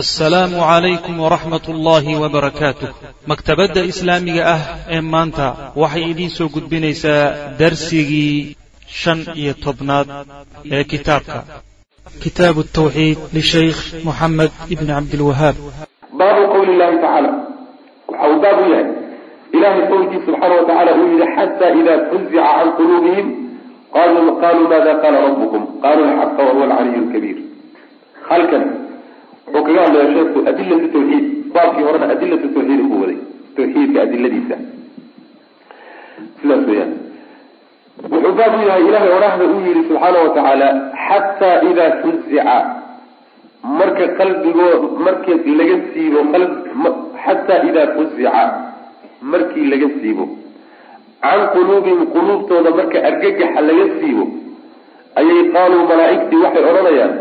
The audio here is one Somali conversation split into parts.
assalaamu calaykum waraxmat ullaahi wabarakaatuh maktabadda islaamiga ah ee maanta waxay idiin soo gudbinaysaa darsigii shan iyo tobnaad ee kitaabka. Kitaabu tawxiid lishaykh moxamed ibni cabdilwahaab baabu qowli llahi tacaala waxa uu baab u yahay. Ilahay qowlkii subxaana wa tacala uu yihi xata ida fuzica can quluubihim qaluu maada qaala rabbukum? Qaluu alxaqa wahuwa alcaliy lkabiir halkan wuxuu kaga hadlaya sheeku adilatu tawxiid baabkii horena adilatu tawxiid ku waday tawxiidka adiladiisa sidaas weyaan wuxuu baab u yahay ilahay odhaahda uu yihi subxaana wa tacaala xataa idaa fuzica marka qalbigoo marka laga siibo xataa idaa fuzica markii laga siibo can quluubihim quluubtooda marka argagaxa laga siibo ayay qaaluu malaaigtii waxay odhanayaan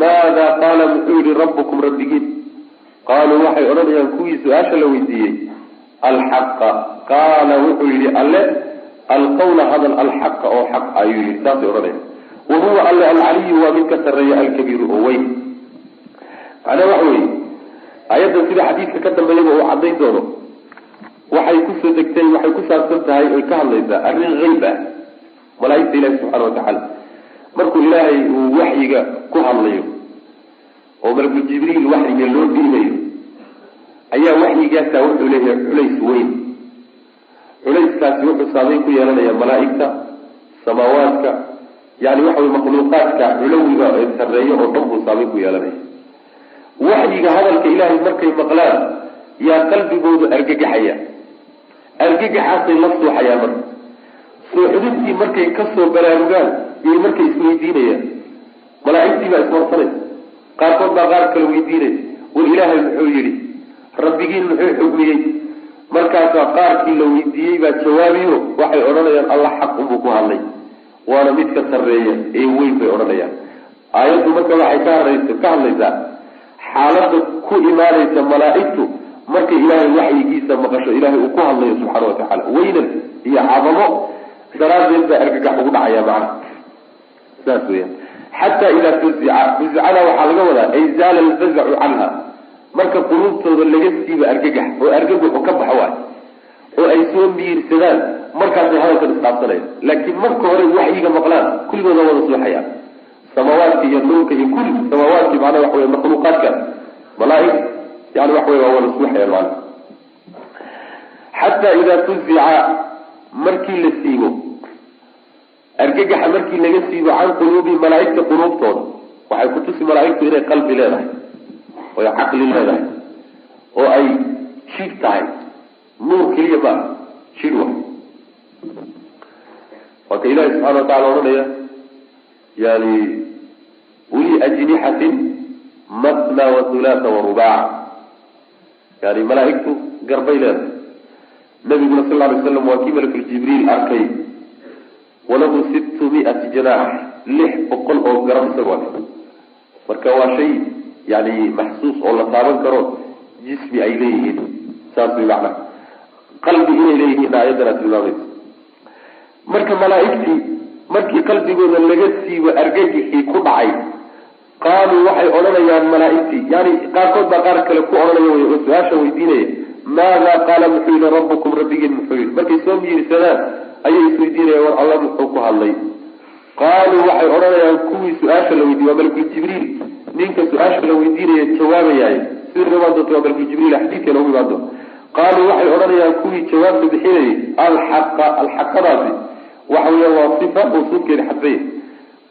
maada qaala muxuu yihi rabbukum rabbigiin. Qaaluu waxay odhanayaan kuwii su'aasha la weydiiyey alxaqa. Qaala wuxuu yihi alle alqawla hadal alxaqa oo xaq ayuu yihi saasay odhanayaan. Wa huwa alle alcaliyu waa mid ka sarreeya alkabiiru oo weyn. Macnaa waxa weeye ayaddan sida xadiidka ka dambeeyaba uu cadayn doono waxay ku soo degtay waxay ku saabsan tahay oy ka hadlaysaa arrin hayb ah malaaigta ilahi subxana watacaala markuu ilaahay uu waxyiga ku hadlayo oo malakul jibriil waxyiga loo dhiibayo ayaa waxyigaasa wuxuu leeyahay culays weyn. Culayskaasi wuxuu saameyn ku yeelanaya malaaigta samaawaadka yani waxa wey makhluuqaadka culawiga ee sarreeyo oo dhan buu saameyn ku yeelanaya waxyiga hadalka ilaahay markay maqlaan yaa qalbigoodu argagaxaya. Argagaxaasay la suuxayaan marka. Suuxdintii markay ka soo baraarugaan iyo markay isweydiinayaan malaaigtii baa iswarsanaysa qaarkood baa qaar kale weydiinaya war ilaahay muxuu yihi rabbigiin muxuu xugmiyey. Markaasaa qaarkii la weydiiyey baa jawaabiyo waxay odhanayaan allah xaq unbuu ku hadlay. Waana mid ka sarreeya ee weyn bay odhanayaan. Aayaddu marka waxay ka hadlaysa ka hadlaysaa xaalada ku imaanaysa malaaigtu markay ilaahay waxyigiisa maqasho ilaahay uu ku hadlayo subxaana wa tacaala. Weynan iyo cadamo daraadeed baa argagax ugu dhacaya macna saas weyaan xataa idaa fuzica fuzicana waxaa laga wadaa ay zaala alfazacu canha. Marka quluubtooda laga siiba argagax oo argagaxu ka baxo waay oo ay soo miirsadaan markaasay hadalkan isqaabsanaya laakiin marka hore waxyiga maqlaan kulligooda wada suuxayaan samaawaadka iyo dhulka iyo kulli samaawaadki macnaa waxa wey makhluuqaadka. Malaaig yani waxa wey waa wada suuxayaan macna xataa idaa fuzica markii la siibo argagaxa markii laga siibo can quluubi malaaigta quluubtooda. Waxay kutusi malaaigtu inay qalbi leedahay. Oy caqli leedahay. Oo ay jidh tahay. Nuur keliya ma jidh wa waa ka ilahi subxana wa tacala odhanaya yani uli ajnixatin matna wa hulaata wa rubaac yani malaaigtu garbay leedahay. Nabiguna sal lay slam waa kii malakul arkay walahu sittu miati janaax lix boqol oo garam isagoo marka waa shay yani maxsuus oo la taaban karo jismi ay leeyihiin saas way macna. Qalbi inay leeyihiin aayadana tilmaamaysa marka malaaigtii markii qalbigooda laga siibo argagixii ku dhacay qaaluu waxay odhanayaan malaaigtii. Yani qaarkood baa qaar kale ku odhanaya oo su'aasha weydiinaya maada qaala muxuu yihi rabbukum rabbigiin muxuu yihi markay soo miirsadaan ayay isweydiinayaan war alla muxuu ku hadlay. Qaaluu waxay odhanayaan kuwii su'aasha la weydiiye waa malakul jibriil. Ninka su'aasha la weydiinaya jawaabayaay sida imaan doonta waa malakul jibriil xadiidka noogu imaan doonta qaaluu waxay odhanayaan kuwii jawaabta bixinayay alxaqa alxaqadaasi. Waxa weya waa sifa mawsuufkeeda xadfaya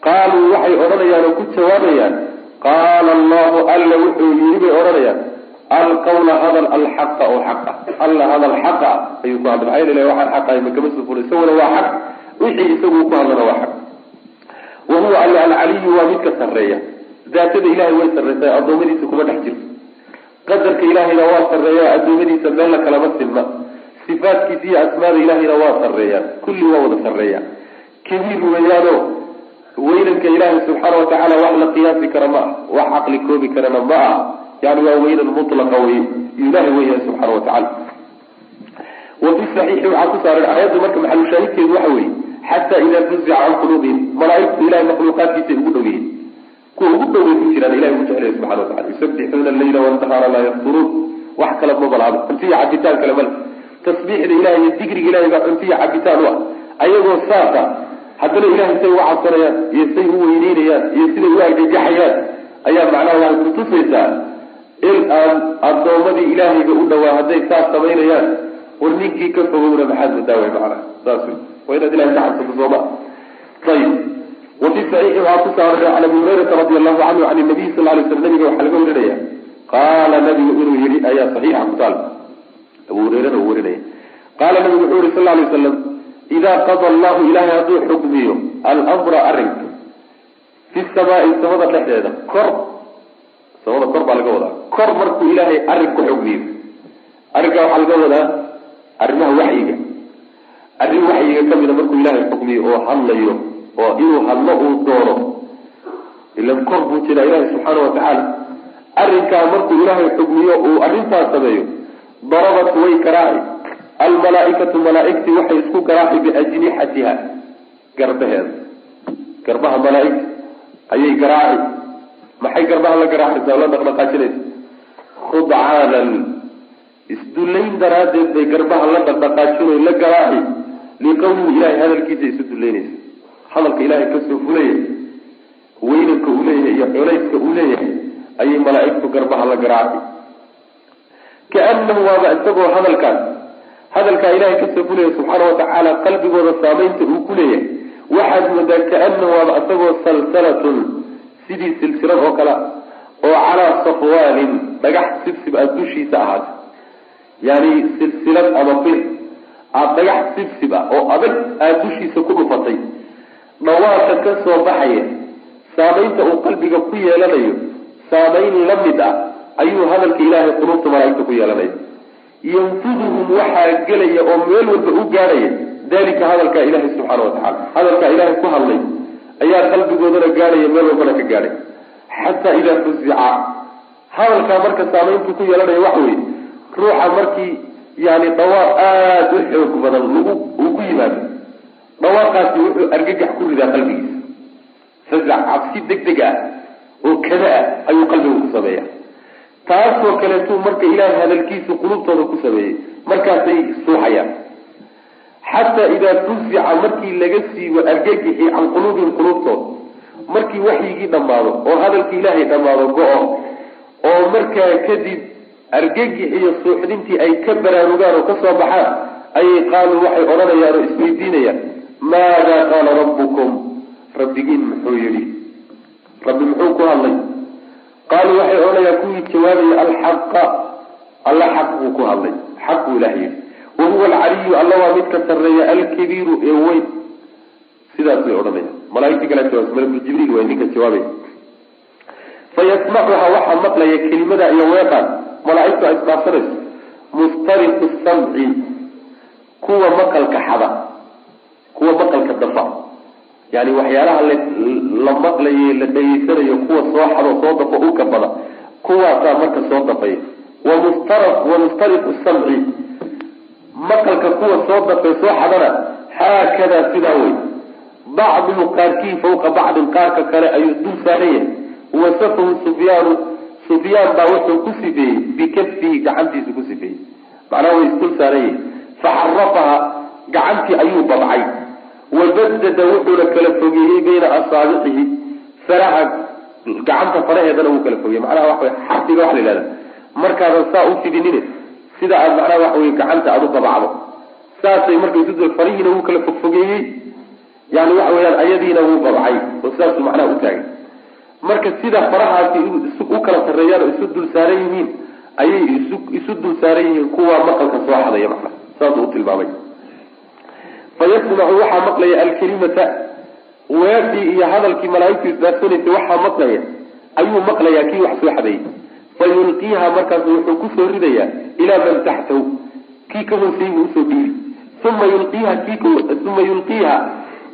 qaaluu waxay odhanayaan oo ku jawaabayaan qaala allahu alla wuxuu yiri bay odhanayaan alqawla hadal alxaqa oo xaqa. Alla hadal xaqa ayuu ku hadla maxaa yeel waxaan xaq ahay makama soo fulay isaguna waa xaq. Wixii isagu ku hadlana waa xaq. Wa huwa alla alcaliyu waa midka sarreeya. Daatada ilahay way sarreysaa addoommadiisa kuma dhex jirto. Qadarka ilaahayna waa sarreeya addoommadiisa meelna kalama silma. Sifaadkiisa iyo asmaada ilaahayna waa sarreeyaan kulli waa wada sarreeya. Kabiir weeyaano weynanka ilaahay subxaana wa tacaala wax la qiyaasi kara ma ah wax caqli koobi karana ma ah yani waa weynan mutlaqa wey ilahay weyahay subxaana wa tacala wa fi saxiixi waxaa ku saaran aayaddu marka maxalushaahidkeedu waxa weeye xataa idaa fuzica can quluubihim. Malaaigtu ilahay makhluuqaadkiisay ugu dhow yihiin kuwa ugu dhoway ku jiraan ilahay ku jeclaya subxana watacala yusabbixuuna allayla wannahaara laa yafturuun. Wax kale ma balaado. Cuntiya cabitaan kale male tasbiixda ilahay iyo digriga ilahay baa cuntiya cabitaan u ah. Ayagoo saasa haddana ilahay say uga cabsanayaan iyo say u weyneynayaan iyo siday u argagaxayaan ayaa macnaha waxay kutusaysaa in aan addoommadii ilaahayga u dhawaa hadday saas samaynayaan war ninkii ka fogowna maxaad madaaway macnaha saas wey waa inaad ilahay ka cabsato sooma ayib wafi saxiixi waxaa ku saaray can abi hurayrata radi allahu canhu can nabiy sal lay slam nabiga waxaa laga warinaya qaala nabigu inuu yihi ayaa saxiixa ku taal? Abu hureyrana uu warinaya. Qaala nabigu wuxuu yihi sal lay waslam idaa qada allahu ilahay hadduu xukmiyo almra arrinka fi samaai samada dhexdeeda kor samada kor baa laga wadaa. Kor markuu ilaahay arrin ku xukmiyo arrinkaa waxaa laga wadaa arrimaha waxyiga. Arrin waxyiga kamida markuu ilaahay xukmiyo oo hadlayo oo inuu hadlo uu doono ilan kor buu jiraa ilaahay subxaana watacaala arrinkaa markuu ilaahay xukmiyo uu arrintaas sameeyo darabat way karaaci almalaaikatu malaaigtii waxay isku garaaci biajnixatiha garbaheeda. Garbaha malaaigta ayay garaaci maxay garbaha la garaacaysaa? La dhaqdhaqaajinaysa. Khudcaanan isdullayn daraaddeed bay garbaha la dhaqdhaqaajino la garaaci. Liqawlihi ilahay hadalkiisa isu dullaynaysa hadalka ilaahay ka soo fulaya weynanka uu leeyahay iyo culayska uu leeyahay ayay malaaigtu garbaha la garaaci kaanahu waaba isagoo hadalkaas hadalkaa ilahay ka soo fulaya subxaana watacaala qalbigooda saamaynta uu ku leeyahay. Waxaad moodaa kaanahu waaba isagoo salsalatun sidii silsilad oo kale oo calaa safwaanin dhagax sibsib aad dushiisa ahaatay yani silsilad ama bir aada dhagax sibsib ah oo adag aada dushiisa ku dhufatay dhawaasha ka soo baxaya saamaynta uu qalbiga ku yeelanayo saamayn la mid ah ayuu hadalka ilaahay qulubta malaaigta ku yeelanaya yanfuduhum waxaa gelaya oo meel walba u gaadhaya dalika hadalkaa ilaahay subxaana watacala hadalkaa ilaahay ku hadlay ayaa qalbigoodana gaadhaya meel walbana ka gaadhay. Xataa idaa fuzica hadalkaa marka saamayntu ku yeelanaya waxa weye ruuxa markii yani dhawaaq aada u xoog badan lagu uu ku yimaado dhawaaqaasi wuxuu argagax ku ridaa qalbigiisa. Fazac cabsi deg deg ah oo kada ah ayuu qalbiga ku sameeya taasoo kaleetuu marka ilaahay hadalkiisu qulubtooda ku sameeyey markaasay suuxayaan xataa idaa fuzica markii laga siibo argagixi can quluubihim quluubtooda markii waxyigii dhammaado oo hadalkii ilaahay dhammaado go-o oo markaa kadib argagix iyo suuxdintii ay ka baraarugaan oo ka soo baxaan ayay qaaluu waxay odhanayaan oo isweydiinayaan maada qaala rabbukum? Rabbigiin muxuu yihi rabbi muxuu ku hadlay. Qaaluu waxay odhanayaan kuwii jawaabaya alxaqa. Alla xaq buu ku hadlay. Xaq buu ilaah yihi wa huwa alcaliyu alla waa midka sarreeya alkabiiru ee weyn sidaas bay odhanaya malaaigtii kala jawaabsa malakul jibriil way ninka jawaabaya fayasmacuha waxaa maqlaya kelimada iyo weeqan malaaigtu ay isdhaafsanayso mustariqu samci kuwa maqalka xada kuwa maqalka dafa yani waxyaalaha la maqlaye la dhegeysanayo kuwa soo xado soo dafo uka bada kuwaasaa marka soo dafay wamustariqu samci maqalka kuwa soo dafay soo xadana haakadaa sidaa wey bacduhu qaarkii fawqa bacdin qaarka kale ayuu dul saaran yahay. Wasafahu sufyaanu sufyaan baa wuxuu ku sifeeyey bikafihi gacantiisu ku sifeeyey. Macnaha way isdul saaran yihiin faxarafaha gacantii ayuu babcay. Wabadada wuxuuna kala fogeeyey bayna asaabicihi faraha gacanta faraheedana wuu kala fogeeyey. Macnaha waxa xarfiga waxa la yihahda markaadan saa u fidinine sida aad macnaha waxa wey gacanta aada u babacdo saasay marka isu farihiina wuu kala fogfogeeyey yani waxa weyaan ayadiina wuu babcay oo sidaasuu macnaha u taagay. Marka sida farahaasi u kala sarreeyaan oo isu dul saaran yihiin ayay isu isu dul saaran yihiin kuwa maqalka soo xadaya macnaha saasuu u tilmaamay. Fayasmacu waxaa maqlaya alkalimata. Weedii iyo hadalkii malaaigtu isdaarsanaysay waxaa maqlaya ayuu maqlayaa kii wax soo xadayay fayulqiiha markaasu wuxuu ku soo ridayaa ilaa man taxtahu. Kii ka hooseeyey buu u soo dhiibi uma yulqiiha uma yulqiiha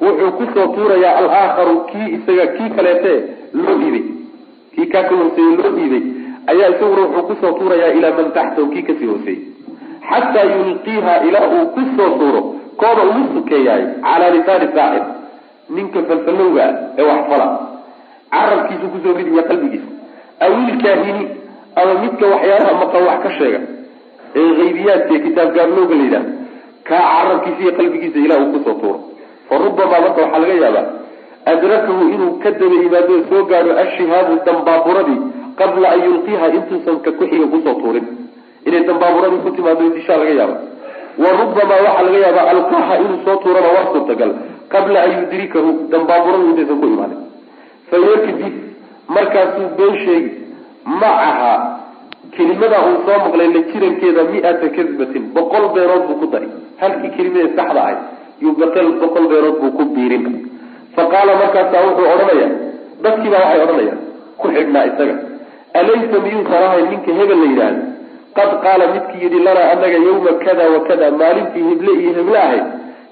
wuxuu ku soo tuurayaa alaakharu kii isaga kii kaleete loo dhiibay. Kii kaa ka hooseeye loo dhiibay. Ayaa isaguna wuxuu ku soo tuurayaa ilaa man taxtahu kii ka sii hooseeyey xataa yulqiiha ilaa uu ku soo tuuro kooda ugu sukeeyaay calaa lisaani saacir ninka falfalowga ee wax fala. Carabkiisu ku soo ridiya qalbigiisa. Awilkaahini ama midka waxyaalaha maqan wax ka sheega ee haybiyaadka ee kitaab gaarlooga la yidhaha kaa carabkiisa iyo qalbigiisa ilah uu ku soo tuuro. Fa rubamaa marka waxaa laga yaabaa adrakahu inuu ka daba yimaado soo gaadho ashihaabu dambaaburadii qabla an yulqiha intuusan ka kuxiga ku soo tuurin. Inay dambaaburadii ku timaado dishaa laga yaaba wa rubamaa waxaa laga yaabaa alqaha inuu soo tuurana waa suurtagal qabla an yudrikahu dambaaburadu intaysan ku imaanin. Fayakdib markaasuu been sheegi macaha kelimada uu soo maqlay la jirankeeda mi-ata kadbatin boqol beerood buu ku dari halkii kelimada saxda ahay yuu boqol beerood buu ku biirin. Fa qaala markaasaa wuxuu odhanaya dadkiibaa waxay odhanayaan ku xidhnaa isaga. Alaysa miyuusan ahay ninka hebel la yidhaahdo? Qad qaala midkii yidhi lanaa anaga yawma kada wa kada maalintii heble iyo heble ahayd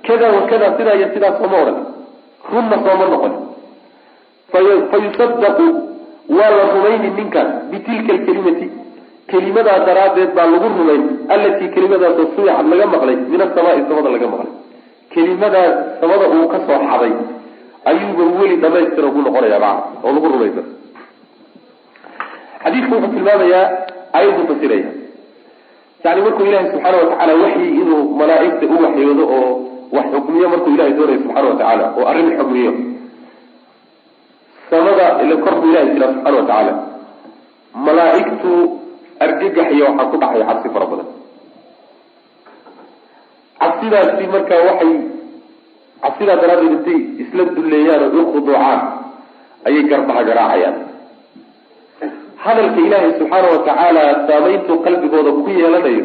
kada wa kada sidaa iyo sidaa sooma odhan. Runna sooma noqon. Fa yusadaqu waa la rumayni ninkaas bitilka alkelimati kelimadaa daraaddeed baa lagu rumayn allatii kelimadaasoo suyacad laga maqlay min asamaai samada laga maqlay. Kelimadaa samada uu ka soo xaday ayuuba weli dhamaystira ugu noqonaya maa oo lagu rumaysa xadiidku wuxuu tilmaamayaa ayaddu fasiraya. Yani markuu ilahay subxaana watacaala waxyi inuu malaaigta u waxyoodo oo wax xukmiyo markuu ilahay doonayo subxaana watacaala oo arrin xukmiyo ila korku ilahay jira subxaana watacaala malaaigtu argagaxya waxaa ku dhacaya cabsi fara badan. Cabsidaasi marka waxay cabsidaa daraaddeed intay isla dulleeyaan oo u khuduucaan ayay garbaha garaacayaan. Hadalka ilaahay subxaana watacaala saameyntuu qalbigooda ku yeelanayo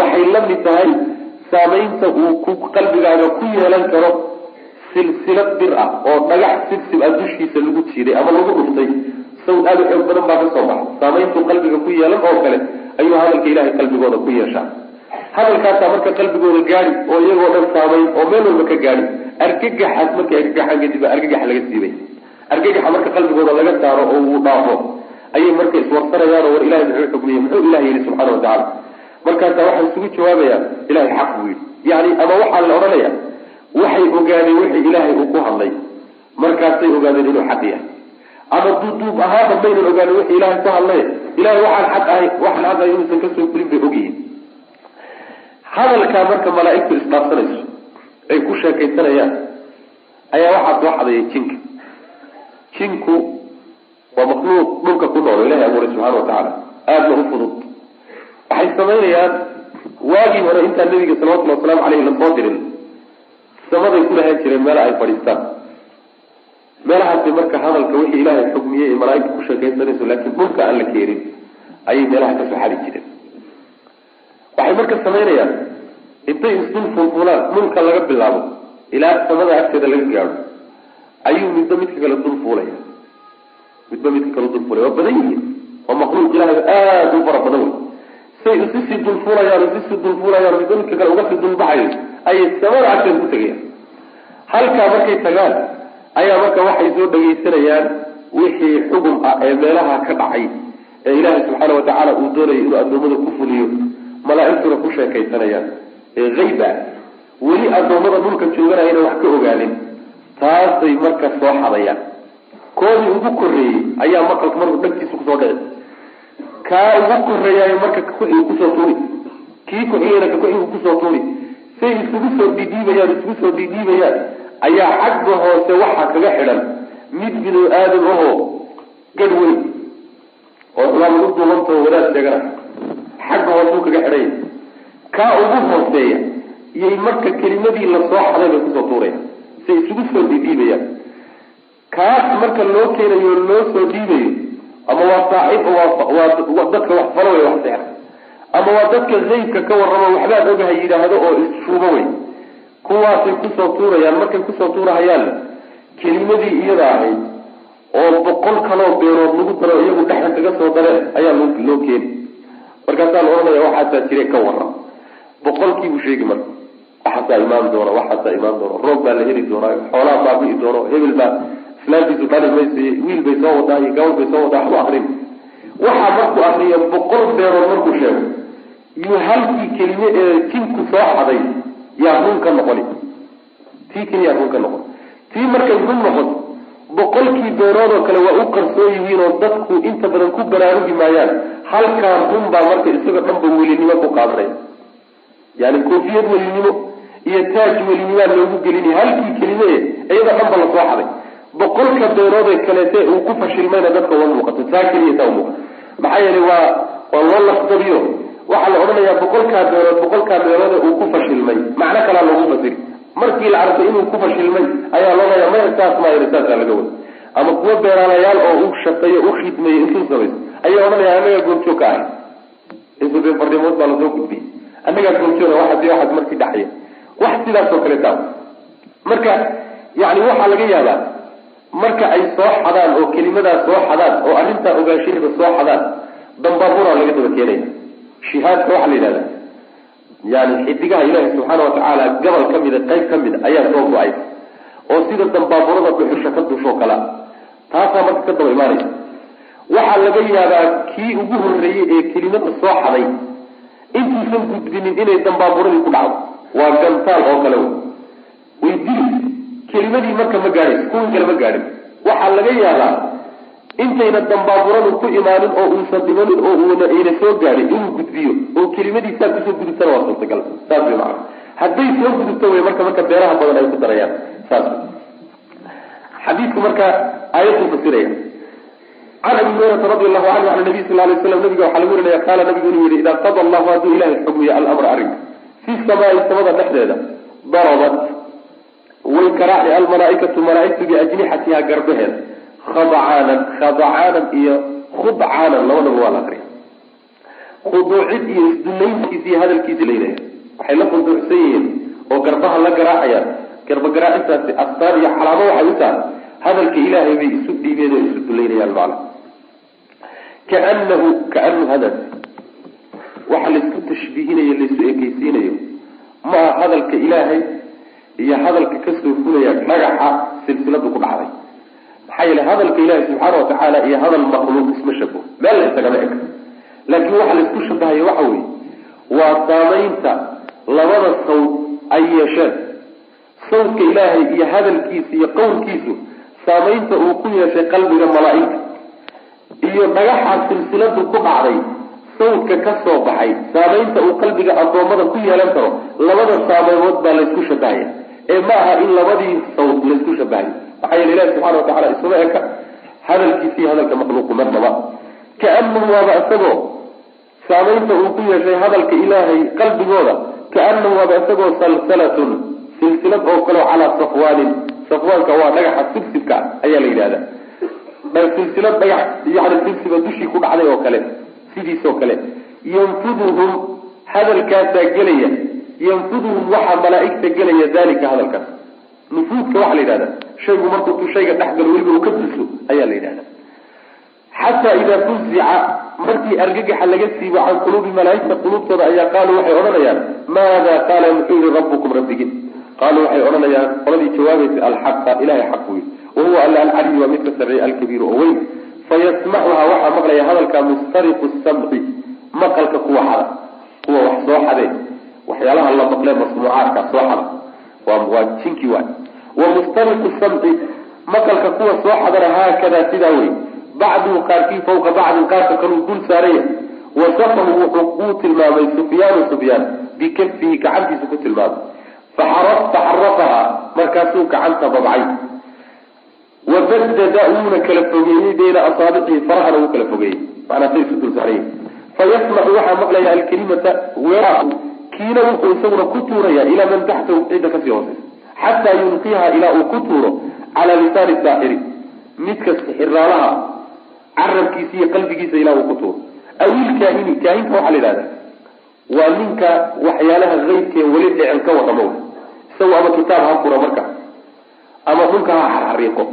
waxay la mid tahay saameynta uu ku qalbigaaga ku yeelan karo silsilad bir ah oo dhagax sibsib ah dushiisa lagu jiiday ama lagu dhuftay. Sawd aada u xoog badan baa ka soo baxa saameyntuu qalbiga ku yeelan oo kale ayuu hadalka ilahay qalbigooda ku yeeshaa. Hadalkaasaa marka qalbigooda gaadi oo iyagoo dhan saameyn oo meel walba ka gaadi argagaxaas markay argagaxaan kadib argagax laga siibay. Argagaxa marka qalbigooda laga saaro oo uu dhaafo ayay marka iswarsanayaan oo war ilahay muxuu xukmiyey muxuu ilahay yihi subxana watacaala markaasaa waxay isugu jawaabayaan ilahay xaq buu yidhi. Yani ama waxaa la odhanaya waxay ogaadeen wixii ilaahay uu ku hadlay. Markaasay ogaadeen inuu xaq yahay. Ama duuduub ahaaba maynan ogaanin wixii ilahay ku hadlay. Ilahay waxaan xaq ahay waxaan xaq ahay inuusan ka soo fulin bay ogyihiin hadalkaa marka malaaigtu isdhaafsanayso ay ku sheekaysanayaan ayaa waxaa soo xadayay jinka. Jinku waa makhluuq dhulka ku nool ilahay abuuray subxana watacaala aadna u fudud. Waxay samaynayaan waagii hore intaan nabiga salawatullhi wasalaamu caleyhi la soo dirin samaday ku lahaan jireen meela ay fadhiistaan. Meelahaasi marka hadalka wixii ilaahay xugmiyey ee malaaigta ku sheekaysanayso laakiin dhulka aan la keenin ayay meelaha ka soo xadi jireen. Waxay marka samaynayaan intay isdul fulfulaan dhulka laga bilaabo ilaa samada agteeda laga gaadho ayuu midba midka kale dul fuulaya. Midba midka kale dul fuulaya. Waa badan yihiin. Waa makhluuq ilahay aada u fara badan wey say isisii dulfuulayaan isisii dulfuulayaan midba midka kale uga sii dulbaxayo ayay samada agteeda ku tegayaan halkaa markay tagaan ayaa marka waxay soo dhagaysanayaan wixii xugum ah ee meelaha ka dhacay ee ilaahay subxaana watacaala uu doonayay inuu addoommada ku fuliyo malaaigtuna ku sheekaysanayaan. Ee hayba weli addoommada dhulka jooganayana wax ka ogaanin taasay marka soo xadayaan. Koodii ugu korreeyey ayaa maqalka marku dhagtiisa ku soo dhici kaa ugu korreeyaay marka kakuxiga ku soo tuuri kii kuxigayna kakuxiga ku soo tuuri say isugu soo dhiidhiibayaan isugu soo dhiidhiibayaan ayaa xagga hoose waxaa kaga xidhan. Mid binu aadam ahoo gadh weyn oo xumaan lagu duubantao wadaad sheegana. Xagga hoosuu kaga xidhanya kaa ugu hooseeya iyay marka kelimadii la soo xaday bay ku soo tuuraya say isugu soo dhiidhiibayaan kaas marka loo keenayo loo soo dhiibayo ama waa saaxiib waa dadka wax falo wey wax seera ama waa dadka zaydka ka warramo waxbaad ogaha yidhaahdo oo isshuubo wey kuwaasay ku soo tuurayaan markay ku soo tuurahayaanna kelimadii iyada ahayd oo boqol kaloo beerood lagu daro iyagu dhexda kaga soo dareen ayaa loo keeni. Markaasaa la odhanaya waxaasaa jire ka warram. Boqolkiibuu sheegi marka. Waxaasaa imaan doona waxaasaa imaan doona. Roob baa la heli doonaa xoolaa baabi'i doono hebel baa islaamtiisu dhali maysa wiil bay soo wadaa iyo gabal bay soo wadaa waxbu akrin. Waxaa markuu akriyo boqol beerood markuu sheego yuu halkii kelime ee jinku soo xaday yaa run ka noqoni. Tii keliyaa run ka noqon tii markay run noqoto boqolkii beerood oo kale waa u qarsoon yihiin oo dadku inta badan ku baraarugi maayaan. Halkaa run baa marka isagoo dhanba welinimo ku qaadanaya yani koofiyad welinimo iyo taaj welinimaa loogu gelinaya halkii kelime iyada dhanba la soo xaday. Boqolka beeroodee kaleete uu ku fashilmayna dadka uma muuqato taa keliya taa umuuqato maxaa yeelay waa waa loo lafdabiyo waxaa la odhanayaa boqolkaa beerood boqolkaa beeroode uu ku fashilmay. Macno kalaa loogu fasiri markii la arkay inuu ku fashilmay ayaa loodaya maya saas maayr saasaa laga wada ama kuwa beeraalayaal oo u shaqeeyo u khidmeeyo intuu samayso ayaa odhanaya annagaa goobjoog ka ahay. Intuu fardimood baa la soo gudbiyey. Annagaa goobjooga waxaas waxaas markii dhaxya wax sidaas oo kale taa marka yani waxaa laga yaabaa marka ay soo xadaan oo kelimadaas soo xadaan oo arrintaa ogaanshaheeda soo xadaan dambaaburaa laga daba keenaya shihaadka waxaa la yidhahda. Yani xidigaha ilaahi subxaana watacaala gobol ka mida qayb ka mid ayaa soo go'ay. Oo sida dambaaburada dhuxusha ka dushoo kala taasaa marka ka daba imaanaysa. Waxaa laga yaabaa kii ugu horreeyey ee kelimada soo xaday intuusan gudbinin inay dambaaburadii ku dhacdo waa gantaal oo kale way kelimadii marka ma gaadhayso kuwii kale ma gaadhin. Waxaa laga yaabaa intayna dambaaburadu ku imaanin oo uusan dhimanin oo uuna ayna soo gaadhin inuu gudbiyo oo kelimadiisaa ku soo gudubtana waa suurtagal. Saas way macana hadday soo gudubto way marka marka beeraha badan ay ku darayaan. Saas xadiidku marka aayaduu fasiraya. Can abi hurayrata radi allahu canhu can nabiy sal lay slam nabiga waxaa lagu warinaya qaala nabigu inuu yihi idaa qada allahu hadduu ilahay xugmiyo alamra arrinka fi samaai samada dhexdeeda darabat way karaaci almalaaikatu malaaigtu biajnixatiha garbaheeda khadcaanan khadcaanan iyo khudcaanan labadaba waa la akriya khuduucid iyo isdunayntiisa iyo hadalkiisa laynaya waxay la khuduucsan yihiin oo garbaha la garaacayaan. Garba garaacintaasi astaan iyo calaamo waxay u tahay. Hadalka ilaahay bay isu dhiibeen oo isu dulaynayaan macna kaanahu kaanahu hadaas waxa laysku tashbiihinayo laysu ekeysiinayo maa hadalka ilaahay iyo hadalka ka soo fulaya dhagaxa silsiladu ku dhacday maxaa yeele hadalka ilaahay subxaana watacaala iyo hadal makhluuq isma shabo meel la isagama eg. Laakiin waxa laysku shabahayo waxa weeye waa saamaynta labada sawd ay yeesheen. Sawdka ilaahay iyo hadalkiisa iyo qowlkiisu saamaynta uu ku yeeshay qalbiga malaaigta. Iyo dhagaxa silsiladu ku dhacday sawdka ka soo baxay saamaynta uu qalbiga addoommada ku yeelan karo labada saameymood baa laysku shabahaya ee ma aha in labadii sawd laysku shabahayo maxaa yeele ilahi subxana watacala isuma eka hadalkiisa iyo hadalka makhluuqu marnaba kaanahu waaba isagoo saamaynta uu ku yeeshay hadalka ilaahay qalbigooda kaanahu waaba isagoo salsalatun silsilad oo kaleo calaa safwaanin safwaanka waa dhagaxa sibsibka ayaa la yidhahda silsilad dhagax yani sibsiba dushii ku dhacday oo kale sidiisoo kale yanfuduhum hadalkaasaa gelaya yanfuduhum waxaa malaaigta gelaya dalika hadalkaas nufuudka waxaa la yidhahda shaygu markuutu shayga dhexgalo weliba uu ka duso ayaa la yidhahda xataa idaa fuzica markii argagaxa laga siibo can quluubi malaaigta quluubtooda ayaa qaaluu waxay odhanayaan maada qaala muxuu yihi rabbukum rabbigin qaaluu waxay odhanayaan qoladii jawaabaysa alxaqa ilahay xaq wey wahuwa alla alcaliy waa midka sarreeya alkabiiru oo weyn. Fayasmacuhaa waxaa maqlaya hadalka mustariqu samci maqalka kuwa xada kuwa wax soo xadee. Waxyaalaha la maqlee masnuucaadka soo xada. Waa waa jinki waay wa mustariqu samci maqalka kuwa soo xadana haakadaa sidaa wey bacduhu qaarkii fawqa bacdin qaarka kaluu dul saaraya. Wasafahu wuxuu uu tilmaamay sufyaanu sufyaan bikafihi gacantiisa ku tilmaamay. Faxarafahaa markaasuu gacanta babcay wabadada wuuna kala fogeeyey bayna asaabicihi farahana wuu kala fogeeyey manaa say isu dul saaraya fayasmacu waxaa maqlaya alkalimata kiina wuxuu isaguna ku tuuraya ilaa man taxtahu cidda ka sii hooseysa xataa yulqiiha ilaa uu ku tuuro calaa lisaani saaxiri midka sixiraalaha carabkiisa iyo qalbigiisa ilaa uu ku tuuro awil kaahini kaahinka waxaa la yidhahda waa ninka waxyaalaha qeybkee weli dhicin ka waramo isagu ama kitaab ha furo marka ama dhulka ha xarxariiqo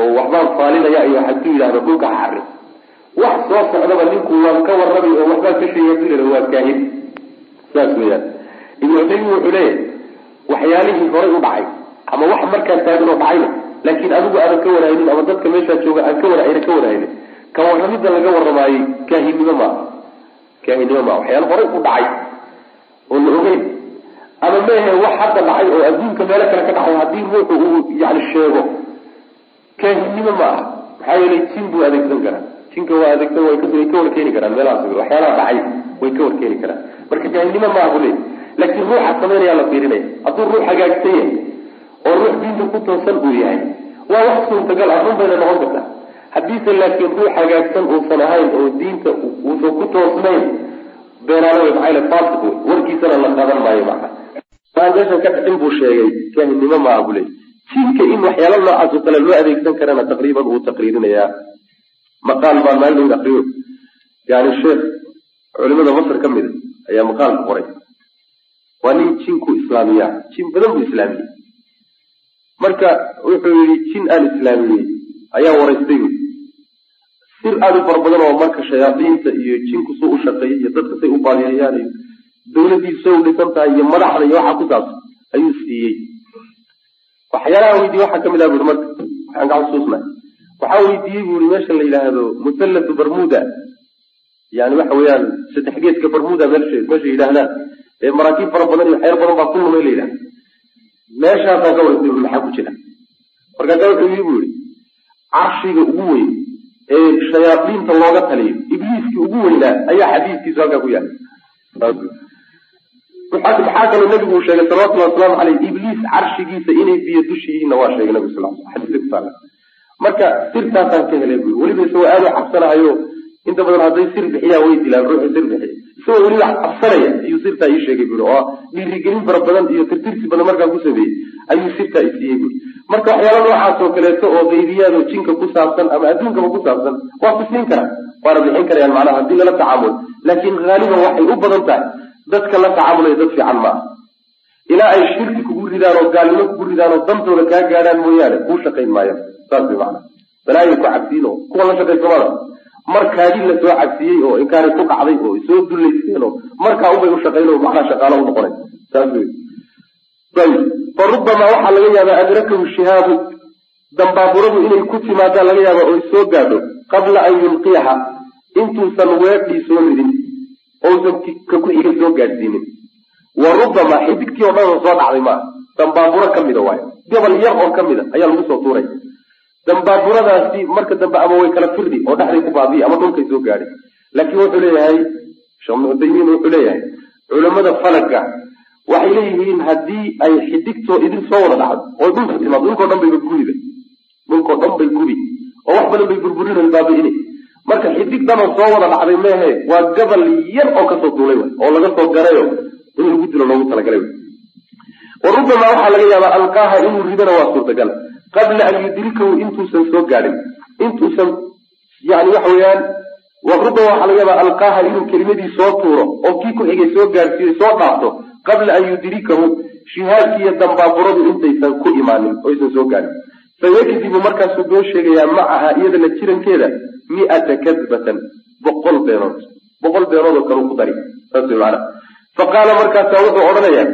oo waxbaan faalinaya iyo haduu yidhahdo dhulka ha xariiqo wax soo socdaba ninku waan ka warramay oo waxbaan ka sheegay haduu yidhahdo waa kaahin saas weyaan ibnu cutaymin wuxuu leeyahay waxyaalihii horay u dhacay. Ama wax markaa taagan oo dhacayna laakiin adigu aadan ka warhaynin ama dadka meeshaa jooga aan ka war ayna ka warhaynin ka warramidda laga warramaayey kaahinnimo maaha kaahinnimo maaha waxyaala horay u dhacay oo la ogeyn. Ama mehe wax hadda dhacay oo adduunka meelo kale ka dhacay haddii ruuxu uu yani sheego. Kaahinnimo ma aha. Maxaa yeelay jin buu adeegsan karaa. Jinka waa adeegsan way ka warkeeni karaan meelahaas. Waxyaalaha dhacay way ka warkeeni karaan. Marka kaahinnimo ma aha buu leey laakiin ruuxa samaynayaa la fiirinaya hadduu ruux hagaagsan yahay oo ruux diinta ku toosan uu yahay waa wax suurtagal ah run bayna noqon kartaa. Haddiise laakiin ruux hagaagsan uusan ahayn oo diinta uusan ku toosnayn maxaa yale faasiq wey warkiisana la qadan maayo macna. Meeshan ka buu sheegay kaahinnimo maaha buu leey jinka in waxyaala noocaas oo kale loo adeegsan karana taqriiban wuu taqriirinayaa. Maqaal baan maalin akriyo yani sheekh culimada masr ka mida ayaa maqaalka qoray waa nin jinku islaamiyaa jin badan buu islaamiyey. Marka wuxuu yihi jin aan islaamiyey ayaa waraystay buui sir aada u fara badan oo marka shayaadiinta iyo jinku suu u shaqeeyay iyo dadka say u baadiyayaan iyo dawladdiisu say u dhisan tahay iyo madaxda iyo waxa ku saabsan ayuu siiyey. Waxyaalaha weydiye waxaa ka mid ah bui marka waxaan ka xusuusnay waxaa weydiiyey bui meesha la yidhaahdo muthallatu bermuda. Yani waxa weeyaan saddex geedka bermuda meesha meesha yidhaahdaan ee maraakiib fara badan iyo waxyaala badan baa ku lumay la yidhahda meeshaasaan ka waristay bui maxaa ku jira? Markaasa wuxuu yii bu yihi carshiga ugu weyn ee shayaadiinta looga taliyo ibliiskii ugu weynaa ayaa xadiiskiisu halkaa ku yaalla maxaa kaloo nabigu uu sheegay salawatullahi wasalaamu caleyh ibliis carshigiisa inay biyo dushiyihiinna waa sheegay nabigu sal xadiiska kusaala marka sirtaasaan ka helay bui weliba isagoo aada u cabsanahayo inta badan hadday sir bixiyaan way dilaan ruuxu sir bixiy isagoo weliba cabsanaya ayuu sirtaa ii sheegay bui oo dhiirigelin fara badan iyo tirtirsi badan markaan ku sameeyey ayuu sirtaa i siiyey bui marka waxyaala noocaas oo kaleeto oo gaybiyaad oo jinka ku saabsan ama adduunkaba ku saabsan waa tusnin kara waana bixin karayaan macnaha haddii lala tacaamulo laakiin haaliban waxay u badan tahay dadka la tacaamulaya dad fiican maaha ilaa ay shirki kugu ridaan oo gaalnimo kugu ridaan oo dantooda kaa gaadhaan mooyaane kuu shaqayn maayo. Saas way macana balaayay ku cabsiin kuwa la shaqaysamada markaadii la soo cabsiyey oo inkaari ku dhacday oo soo dullaysteen oo markaa unbay u shaqayn oo macnaa shaqaalo u ayib fa rubamaa waxaa laga yaabaa adrakahu shihaabu. Dambaaburadu inay ku timaadaan laga yaaba oy soo gaadho qabla an yulqiyaha. Intuusan weedhii soo ridin ousan ka ku xiga soo gaadhsiinin. Wa rubamaa xidigtii oo dhan oo soo dhacday maaha. Dambaaburo ka mida waayo. Gobol yar oo ka mida ayaa lagu soo tuuray dambaaburadaasi marka dambe ama way kala firdi oo dhexday ku baabiya ama dhulkay soo gaadhay laakiin wuxuu leeyahay sheekh wuxuu leeyahay culamada falaga waxay leeyihiin haddii ay xidigtoo idin soo wada dhacdo oo dhulka timaado dhulkao dhan bayba gubiba dhulkao dhan bay gubi oo wax badan bay burburinay baabi'ine. Marka xidig dhanoo soo wada dhacday meehe waa gabal yar oo ka soo duulay oo laga soo garayo in lagu dilo loogu talagalay wa rubamaa waxaa laga yaabaa alqaaha inuu ridana waa suurtagal qabla an yudrikahu intuusan soo gaadhin intuusan yani waxa weeyaan wa rubama waxaa laga yaabaa alqaaha inuu kelimadii soo tuuro oo kii ku xigay soo gaadhsiiyo soo dhaafto qabla an yudrikahu shihaadkiiyo dambaaburadu intaysan ku imaanin oysan soo gaadhin fayakdibu markaasuu been sheegayaa macaha iyada la jirankeeda mi'ata kadbatan boqol beenood boqol beenood oo kale ku dari saas way maana fa qaala markaasaa wuxuu odhanayaa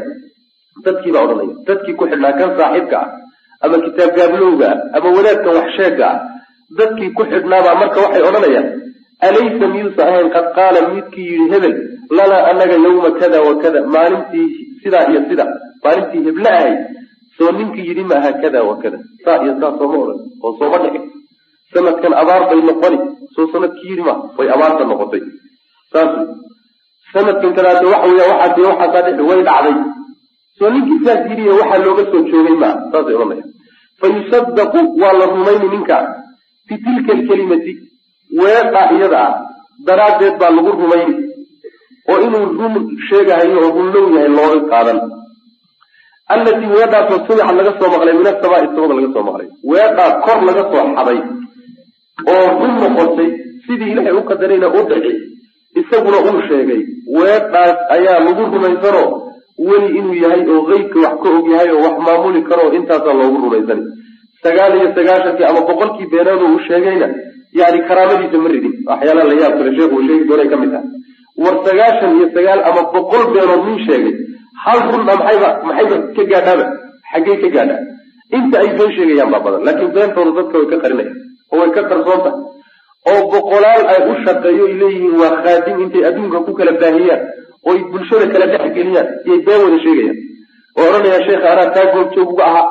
dadkii baa odhanaya dadkii ku xidhnaa kan saaxiibka ah ama kitaab gaablowga ama wadaadkan wax sheega ah dadkii ku xidhnaabaa marka waxay odhanayaan alaysa miyuusa ahayn qad qaala midkii yidhi hebel lanaa anaga yawma kada wa kada maalintii sidaa iyo sida maalintii heble ahay soo ninkii yidhi ma aha kada wa kada saa iyo saa sooma odhan oo sooma dhicin sanadkan abaar bay noqoni soo sannadkii yidhi ma way abaarta noqotay. Saas sanadkan kadaate waxa weya waxaas waxaasaa dhici way dhacday soo ninkii saas waxaa looga soo joogay maa saasay odhanaya fa waa la rumayni ninkaa fi tilka alkelimati weedha iyada ah. Daraaddeed baa lagu rumayni oo inuu run sheegahayo oo runlow yahay looga qaadan. Allatii weedhaasoo sumixa laga soo maqlay min asamaai samada laga soo maqlay. Weedhaa kor laga soo xaday oo run noqotay sidii ilaahay u qadarayna u dhici isaguna uu sheegay weedhaas ayaa lagu rumaysanoo weli inuu yahay oo qeybka wax ka og yahay oo wax maamuli karo intaasaa loogu rumaysani sagaal iyo sagaashankii ama boqolkii beenaado uu sheegayna yani karaamadiisa ma ridin. Waxyaalaha la yaab kale sheekhu uu sheegi doonay ka mid tahay war sagaashan iyo sagaal ama boqol beenood nin sheegay hal runna maxayba maxayba ka gaadhaaba xaggey ka gaadhaa inta ay been sheegayaan baa badan laakiin beentooda dadka way ka qarinayaan oo way ka qarsoon tahay oo boqolaal ay u shaqeeyo ay leeyihiin waa khaadim intay adduunka ku kala baahiyaan oo bulshada kala dhex geliyaan iyay been wada sheegayaan oo odhanayaan sheekha anaa taa goobjoog uga ahaa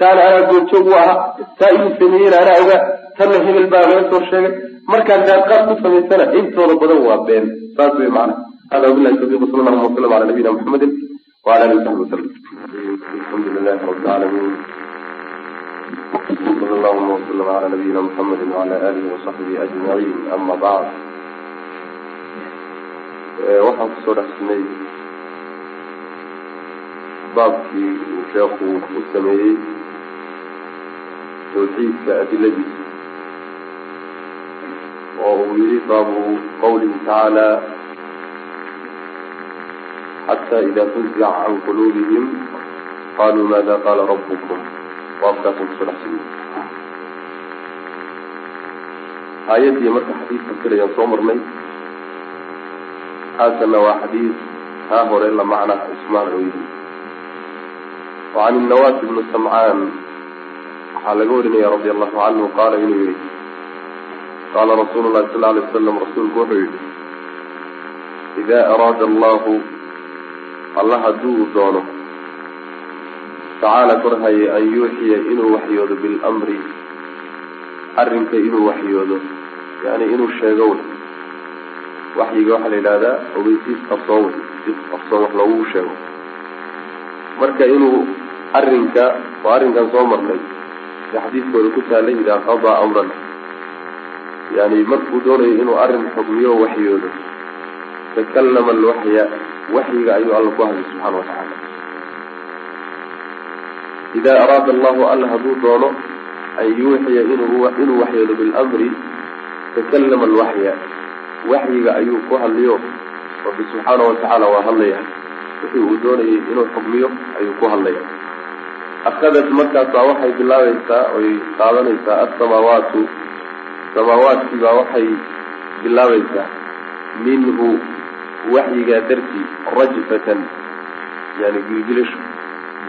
taana anaa goobjoog u ahaa taa inuu sameeyena anaa ogaa tanna hebel baa laga soo sheegay. Markaad qaadqaad ku samaysana intooda badan waa been saas wey macana hada wabilahi tawfiq sala allahuma wasalam ala nabiyina muxamedin wala alihi wasaxbi wasalam alxamdu lilahi rabi lcaalamiin sala allahuma wasalam ala nabiyina muxamedi wala alihi wasaxbihi ajmaciin ama bacd waxaan ku soo dhexsinay baabkii uu sheekhu u sameeyey tawxiidka adiladiisa oo uu yihi baabu qawlihi tacaala xata ida fuzica can quluubihim qaluu maada qaala rabukum baabkaasaan ku soo dhexsinay aayaddii marka xadiis fasirayaan soo marnay haasana waa xadiis haa hore la macna ismaan oo yihi wacan innawaas ibnu samcaan waxaa laga warinaya radi allahu canhu qaala inuu yihi qaala rasuulu llahi sal alay wasalam rasuulku wuxuu yihi idaa araada allahu alla hadduu doono tacaala korhaye an yuuxiya inuu waxyoodo bilmri arrinka inuu waxyoodo yani inuu sheego wey waxyiga waxaa la qarsoon wey si qarsoon wax loogu sheego. Marka inuu arrinka waa arrinkan soo marnay si xadiiskooda ku taalay idaa qadaa amran yani markuu doonayo inuu arrin xugmiyo waxyoodo takallama alwaxya waxyiga ayuu alla ku hadlay subxaana watacaala idaa araada allahu alla hadduu doono an yuuxiya inuu waxyoodo bilmri takallama alwaxya waxyiga ayuu ku hadliyo. Rabbi subxaana watacaala waa hadlaya. Wixii uu doonayay inuu xugmiyo ayuu ku hadlaya. Akadat markaasaa waxay bilaabaysaa oy qaadanaysaa alsamaawaatu samaawaadkii waxay bilaabaysaa. Minhu waxyigaa dartii rajfatan yani gilgilasho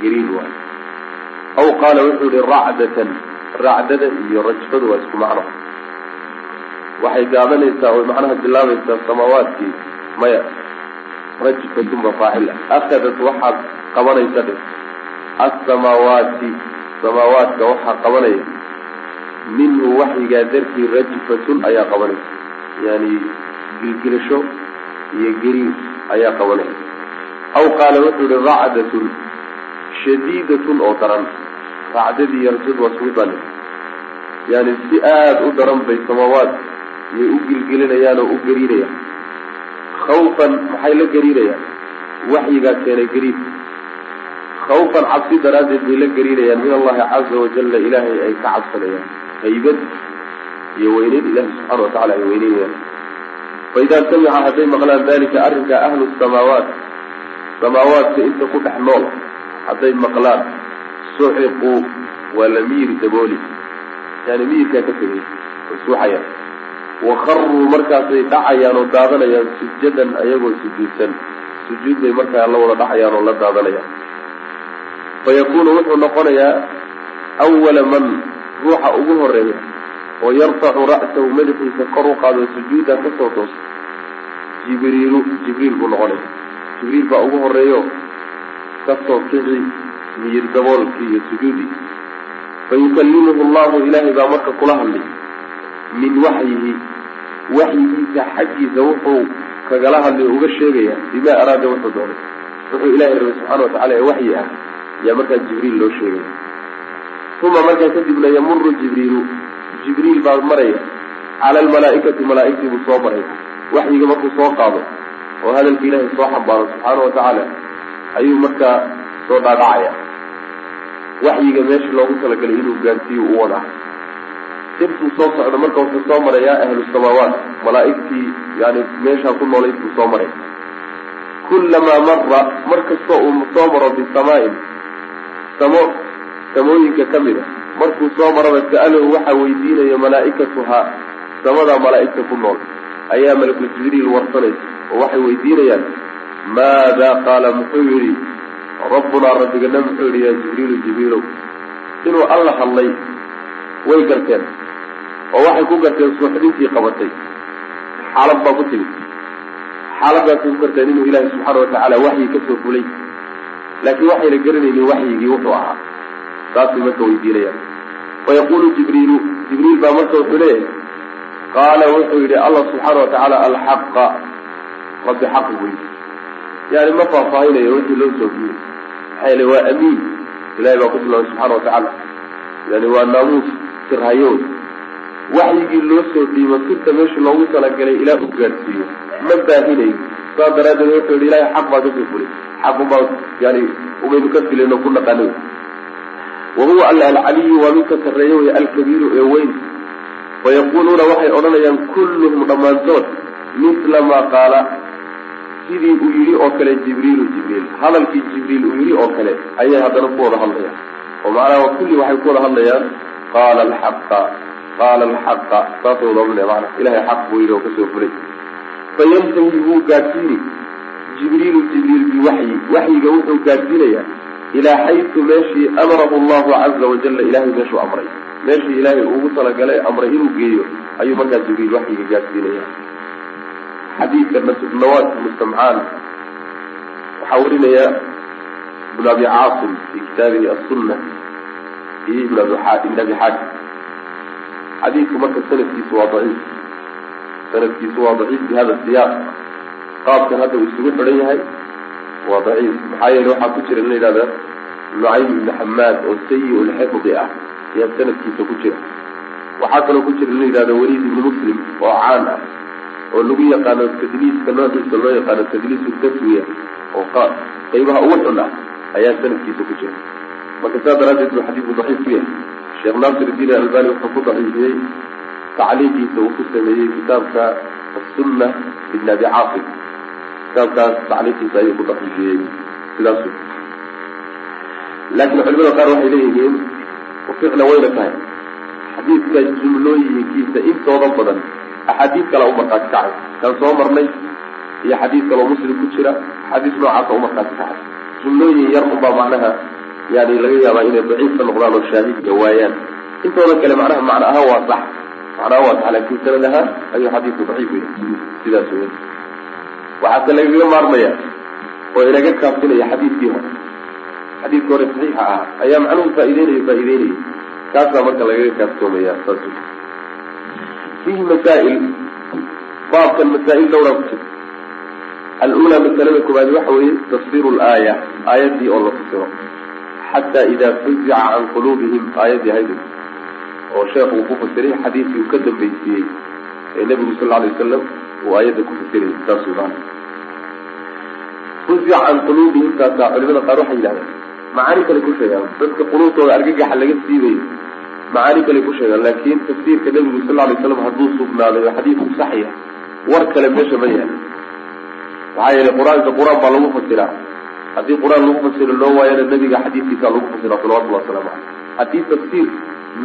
gariin waay aw qaala wuxuu yihi racdatan racdada iyo rajfadu waa isku macno waxay gaadanaysaa oy macnaha bilaabaysaa samaawaadkii maya. Rajfatun ba faacil. Ah akadat waxaad qabanaysa dhe assamaawaati samaawaadka waxaa qabanaya. Minhu waxyigaa dartii rajfatun ayaa qabanaysa. Yani gilgilasho iyo geriin ayaa qabanaysa. Aw qaala wuxuu yihi racdatun. Shadiidatun oo daran. Racdadii iyo bale yani si aada u daran bay samaawaad yay u gilgelinayaan oo u gariinayaan khawfan maxay la gariinayaan waxyigaa keenay gariin khawfan cabsi daraaddeed bay la gariinayaan min allahi caza wajalla ilaahay ay ka cabsanayaan. Haybad iyo weyneyn ilahi subxaana watacala ay weyneynayaan. Faidaa samica hadday maqlaan dalika arrinka ahlu samaawaat samaawaadka inta ku dhex nool hadday maqlaan suxiquu waa la miyir dabooli. Yani miyirkaa ka tegay way suuxayaan wakaruu markaasay dhacayaan oo daadanayaan sujadan ayagoo sujuudsan sujuud bay markaa la wada dhacayaan oo la daadanayaan fayakunu wuxuu noqonayaa awala man ruuxa ugu horreeya oo yarfacu ra'sahu madaxiisa kor u qaado sujuuda ka soo toosa jibriilu jibriil buu noqonaya jibriil baa ugu horeeyo ka soo kici miyir daboolkii iyo sujuudii fayukalimuhu llahu ilaahay baa marka kula hadlay min waxyihi waxyigiisa xaggiisa wuxuu kagala hadlay uga sheegaya bima araada wuxuu doonay. Wuxuu ilahay rabay subxana watacala ee waxyi ah yaa markaa jibriil loo sheegaya uma markaa kadibna yamuru jibriilu. Jibriil baa maraya cala almalaaikati malaaigtii buu soo maray waxyiga markuu soo qaado oo hadalka ilaahay soo xambaaro subxaana watacaala ayuu markaa soo dhaadhacaya. Waxyiga meesha loogu talagalay inuu gaarsiiyo u wadaa intuu soo socdo marka wuxuu soo marayaa ahlu samaawaat malaaigtii yani meeshaa ku noolayd buu soo maray. Kullamaa mara mar kastoo uu soo maro bisamaain. Samo samooyinka ka mid a markuu soo maraba sa'alahu waxaa weydiinaya malaa'ikatuhaa samadaa malaa'igta ku nool. Ayaa malakul jibriil warsanaysa oo waxay weydiinayaan maada qaala muxuu yidhi rabbunaa rabbigana muxuu yidhi yaa jibriilu jibriilow inuu alla hadlay way garteen oo waxay ku garteen suuxdintii qabatay. Xaalad baa ku timid. Xaaladaasay ku garteen inuu ilaahay subxaana watacaala waxyi ka soo fulay. Laakiin waxayna garanaynin waxyigii wuxuu ahaa. Taasay marka weydiinayaan. Wayaqulu jibriilu jibriil baa marka wuxuu leeyahay qaala wuxuu yidhi allah subxaana watacaala alxaqa. Rabbi xaq yidhi yani ma faahfaahinayo wixii loo soo diiyey maxaa yeele waa amiin. Ilahay baa ku tilmaamay subxana watacaala yani waa naamuus sirhayo waxyigii loo soo dhiibo sirta meesha loogu talagalay ilaa u gaadhsiiyo ma baahinayo saas daraaddeed wuxuu yihi ilahay xaq baa ka soo fulay. Xaqunbaa yani umaynu ka filayno ku dhaqanay. Wahuwa alla alcaliyu waa midka sarreeya wey alkabiiru ee weyn. Wayaquluuna waxay odhanayaan kulluhum dhammaantood mila maa qaala sidii uu yidhi oo kale jibriilu jibriil. Hadalkii jibriil uu yidhi oo kale ayay haddana ku wada hadlayaan. Oo macnaha kulli waxay ku wada hadlayaan qaala alxaqa qaala alxaqa saasay wada odhanaya maana ilahay xaq buu yidhi oo ka soo fulay fayantahi wuu gaadhsiini jibriilu jibriil biwaxyi waxyiga wuxuu gaadhsiinayaa ilaa xaytu meeshii amarahu allahu caza wajalla ilahay meeshuu amray meeshii ilaahay ugu talagalay amray inuu geeyo ayuu markaa jibriil waxyiga gaadhsiinaya xadiidka nawaad mustamcaan waxaa warinaya ibn abi caasim fi kitaabihi asunna iyo ibn abi xaakim xadiidku marka sanadkiisu waa daciif. Sanadkiisu waa daciif bi hada siyaaq. Qaabkan hadda uu isugu xidhan yahay waa daciif. Maxaa yeele waxaa ku jira in la yidhahda nucaym ibni xamaad oo sayi lxifdi ah ayaa sanadkiisa ku jira. Waxaa kaloo ku jira in la yidhahdo waliid ibni muslim oo caan ah oo lagu yaqaano tadliiska noociisa loo yaqaano tadliisu taswiya oo qaybaha ugu xun ah ayaa sanadkiisa ku jira. Marka saas daraaddeed buu xadiidku daciif ku yahay sheekh naasir idiin albani wuxuu ku daciifiyey tacliiqiisa uu ku sameeyey kitaabka asunna ibn abi caasim kitaabkaas tacliiqiisa ayuu ku daciifiyey. Sidaas laakiin culimada qaar waxay leeyihiin ficla wayna tahay. Xadiidka jumlooyinkiisa intooda badan axaadiid kale u kacay. Kaan soo marnay iyo xadiid kaloo muslim ku jira xadiis noocaasa u kacay. Jumlooyin yar unbaa macnaha yani laga yaabaa inay daciif ka noqdaan oo shaahidka waayaan. Intooda kale macnaha macna ahaan waa sax. Macnaha waa sax laakiin sanad ahaan ayuu xadiidku daciif sidaas wey waxaase lagaga maarmaya oo inaga kaafsinaya xadiidkii hore. Xadiidkii hore saxiixa ah ayaa macnuhu faa'ideynaya faa'ideynaya kaasaa marka lagaga kaafsoomaya saas fiihi masaa'il baabkan masaa'il dhowraa ku jirta alula masalada koowaad waxa weeye tafsiru laaya aayaddii oo la fasiro xataa idaa fuzica can quluubihim aayaddii haydu oo sheekhu uu ku fasiray xadiidkii uu ka dambaysiiyey ee nebigu sal alay wasalam uu aayadda ku fasirayy saasuu maana fuzica can quluubihim taasaa culimada qaar waxay yidhahdeen macaani kale ku sheegaan dadka quluubtooda argagaxa laga siibayo macaani kale ku sheegaan laakiin tafsiirka nebigu sal alay slam hadduu sugnaaday oo xadiidku sax yahay war kale meesha ma yaalla maxaa yeelay qur'aanka qur'aan baa lagu fasiraa haddii qur'aan lagu fasiro loo waayana nebiga xadiidkiisa lagu fasiraa salawatullahi wasalaamu caleyh haddii tafsiir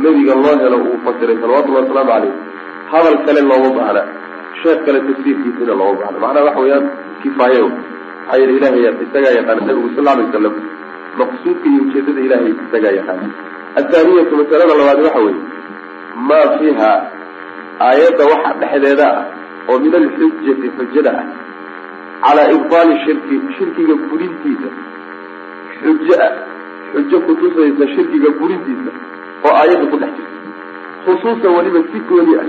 nebiga loo helo uu fasiray salawatullahi wasalaamu caleyh hadal kale looma baahna sheekh kale tafsiirkiisina looma baahna. Macnaha waxa weeyaan kifaayo. Maxaa yeele ilahay isagaa yaqaana nebigu sal alay wasalam maqsuudka iyo ujeedada ilahay isagaa yaqaana athaaniyatu masalada labaad waxa weeye maa fiiha aayadda waxa dhexdeeda ah oo min alxujati xujada ah calaa ibtaali shirki shirkiga burintiisa xujo ah xujo kutusaysa shirkiga burintiisa oo aayadda ku dhex jirta khusuusan weliba si gooni ah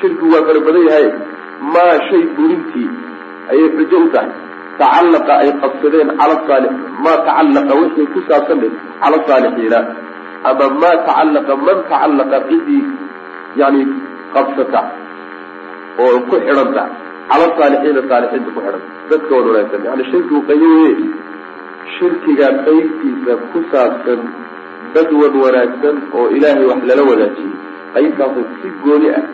shirkigu waa fara badan yahay maa shay burintii ayay xujo u tahay tacallaqa ay qabsadeen cala saalix maa tacallaqa wixii ku saabsan dhe cala saalixiina ama maa tacallaqa man tacallaqa cidii yani qabsata oo ku xidhanta cala saalixiina saalixiinta ku xidhanta dadka wan wanaagsan. Yani shirkigu qayo weye shirkiga qaybtiisa ku saabsan dad wan wanaagsan oo ilaahay wax lala wadaajiyey qaybtaasoo si gooni ah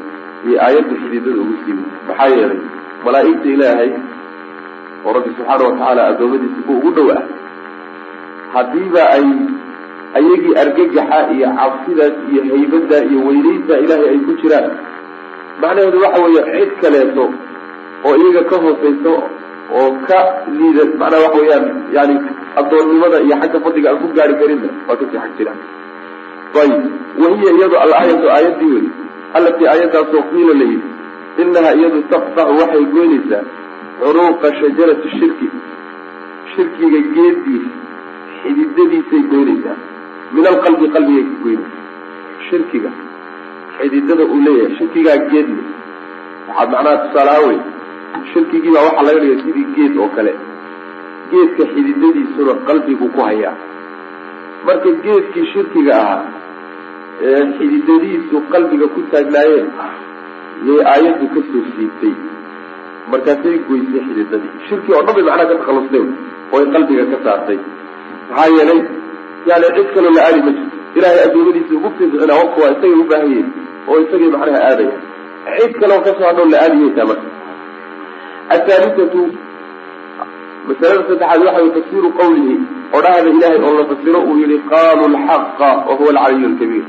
iyo aayadda xididada ugu siibay maxaa yeelay malaa'igta ilaahay oo rabbi subxaana watacaala addoommadiisa ku ugu dhow ah haddiiba ay ayagii argagaxa iyo cabsidaas iyo haybadda iyo weynaynta ilaahay ay ku jiraan macnaheedu waxa weeye cid kaleeto oo iyaga ka hoosayso oo ka liida macnaha waxa weeyaan yani addoonnimada iyo xagga fadliga aan ku gaari karinna waa ka sii xag jiraan. Ayib. Wahiya iyadu alaayatu aayaddii wey allatii aayaddaasoo qiila la yidhi inaha iyadu taqtacu waxay goynaysaa curuuqa shajarati shirki. Shirkiga geediisa xididadiisay goynaysaa. Min alqalbi qalbigay ka goyna shirkiga xididada uu leeyahay shirkigaa geedle waxaad macnaha tusaalahaan wey shirkigii baa waxaa laga dhigay sidii geed oo kale. Geedka xididadiisuna qalbigu ku hayaa. Marka geedkii shirkiga ahaa ee xididadiisu qalbiga ku taagnaayeen yay aayaddu ka soo siibtay. Markaasay goysay xididadii. Shirki oo dhan bay macnaha ka takhalustay ooy qalbiga ka saartay. Maxaa yeelay yani cid kaloo la aadi ma jirto. Ilahay addoomadiisa ugu fiicina waqti waa isagay u baahan oo isagay macnaha aadaya. Cid kaloo ka soo hadhow la aadiyaysaa marka athaalithatu masalada saddexaad waxa way tafsiru qawlihi odhahda ilahay oo la fasiro uu yihi qaalu lxaqa wahuwa alcaliy lkabiir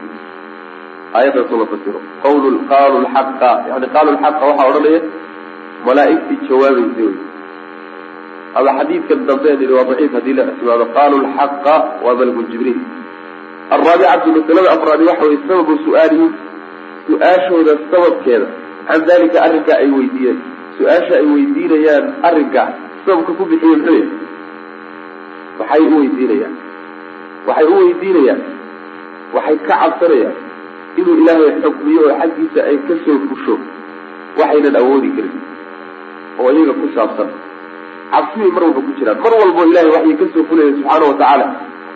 aayaddaasoo la fasiro qawlu qaalu lxaqa yani qaalu lxaqa waxaa odhanaya malaaigtii jawaabaysa wey ama xadiidkan dambe nihi waa daciif haddii la ictimaado qaalu lxaqa waa malakul jibriil alraabicatu masalada afraadi waxa weye sababu su'aalihim su'aashooda sababkeeda can dalika arrinkaa ay weydiiyeen su'aasha ay weydiinayaan arrinkaa sababka ku bixiye muxuu yahay? Waxay u weydiinayaan. Waxay u weydiinayaan. Waxay ka cabsanayaan inuu ilaahay xukmiyo oo xaggiisa ay ka soo fusho. Waxaynan awoodi karin oo iyaga ku saabsan. Cabsibay mar walba ku jiraan. Mar walbo ilahay waxay ka soo fulaya subxaana watacaala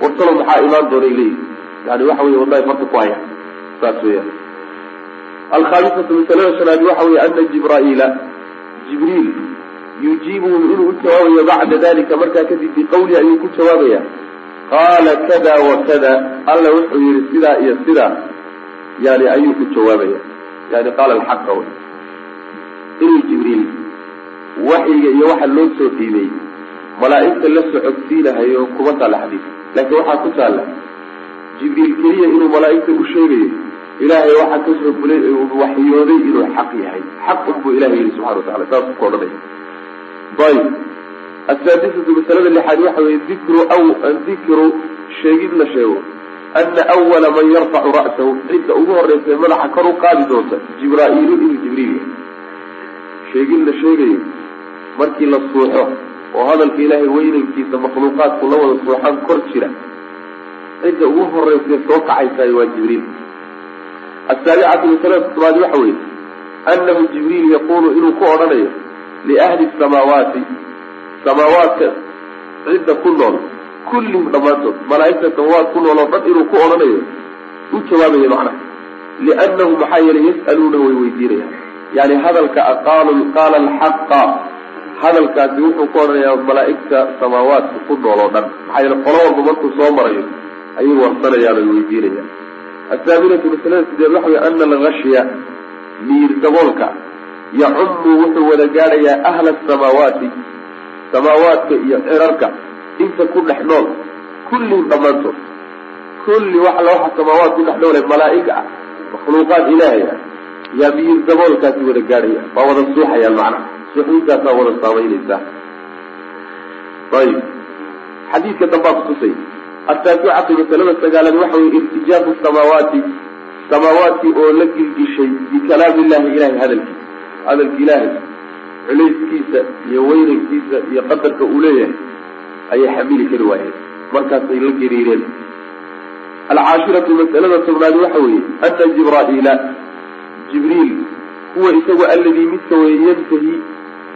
wartalo maxaa imaan doonay leeyihi yani waxa wey wallahi marka ku haya saas weyaan alkhaamisatu masalada shanaad waxa wey ana jibraa'iila jibriil yujiibuhum inuu u jawaabayo bacda dalika markaa kadib biqawli ayuu ku jawaabaya qaala kada wa kada. Alla wuxuu yihi sidaa iyo sidaa. Yani ayuu ku jawaabaya yani qaala alxaqa wey inuu jibriil waxyiga iyo waxa loo soo dhiibay malaa'igta la socodsiinahayo kuma taalla xadiid laakiin waxaa ku taalla jibriil keliya inuu malaa'igta u sheegayo ilaahay waxaa ka soo fulay uu waxyooday inuu xaq yahay. Xaq unbuu ilahay yihi subxana watacala saas ku odhanaya ayb asaadisatu masalada lixaad waxa weye dikru dikru sheegid la sheego. Ana awala man yarfacu ra'sahu. Cidda ugu horeysa madaxa kor u qaadi doonta jibraa'iilu inuu jibriil. Yahay sheegid la sheegayo. Markii la suuxo oo hadalka ilaahay weynankiisa makhluuqaadku la wada suuxan kor jira cidda ugu horeysa soo kacaysaay waa jibriil asaabicatu masalada toddobaad waxa weeye annahu jibriil yaquulu inuu ku odhanayo liahli samaawaati samaawaadka cidda ku nool kullihim dhammaantood malaa'igta samaawaad ku nool oo dhan inuu ku odhanayo u jawaabayo macnaha liannahu maxaa yeelay yas'aluuna way weydiinayaan yani hadalka qaalu qaala alxaqa hadalkaasi wuxuu ku odhanayaa malaa'igta samaawaadka ku nool oo dhan maxaa yeele qolo walba markuu soo marayo ayay warsanayaan oy weydiinayaan asaaminatu masalada sideed waxa wey ana algashya miir daboolka yacumu wuxuu wada gaadhayaa ahla asamaawaati samaawaadka iyo cirarka inta ku dhex nool kullihim dhammaantood kulli waxa la waxa samaawaad ku dhex noole malaa'ig ah makhluuqaad ilaahay ah yaa miir daboolkaasi wada gaadhaya waa wada suuxayaan macnaha suuxintaasaa wada saamaynaysaa ayib xadiidka dambaa kutusay ataasicatu masalada sagaalaad waxa weye irtijaafu samaawaati samaawaadkii oo la gilgishay bikalaami illahi ilahay hadalkiisa hadalka ilaahay culayskiisa iyo weynankiisa iyo qadarka uu leeyahay ayay xamili kari waayeen markaasay la gariireen alcaashiratu masalada tobnaad waxa weeye ana jibraa'iila jibriil huwa isagu alladii midka weye yantahi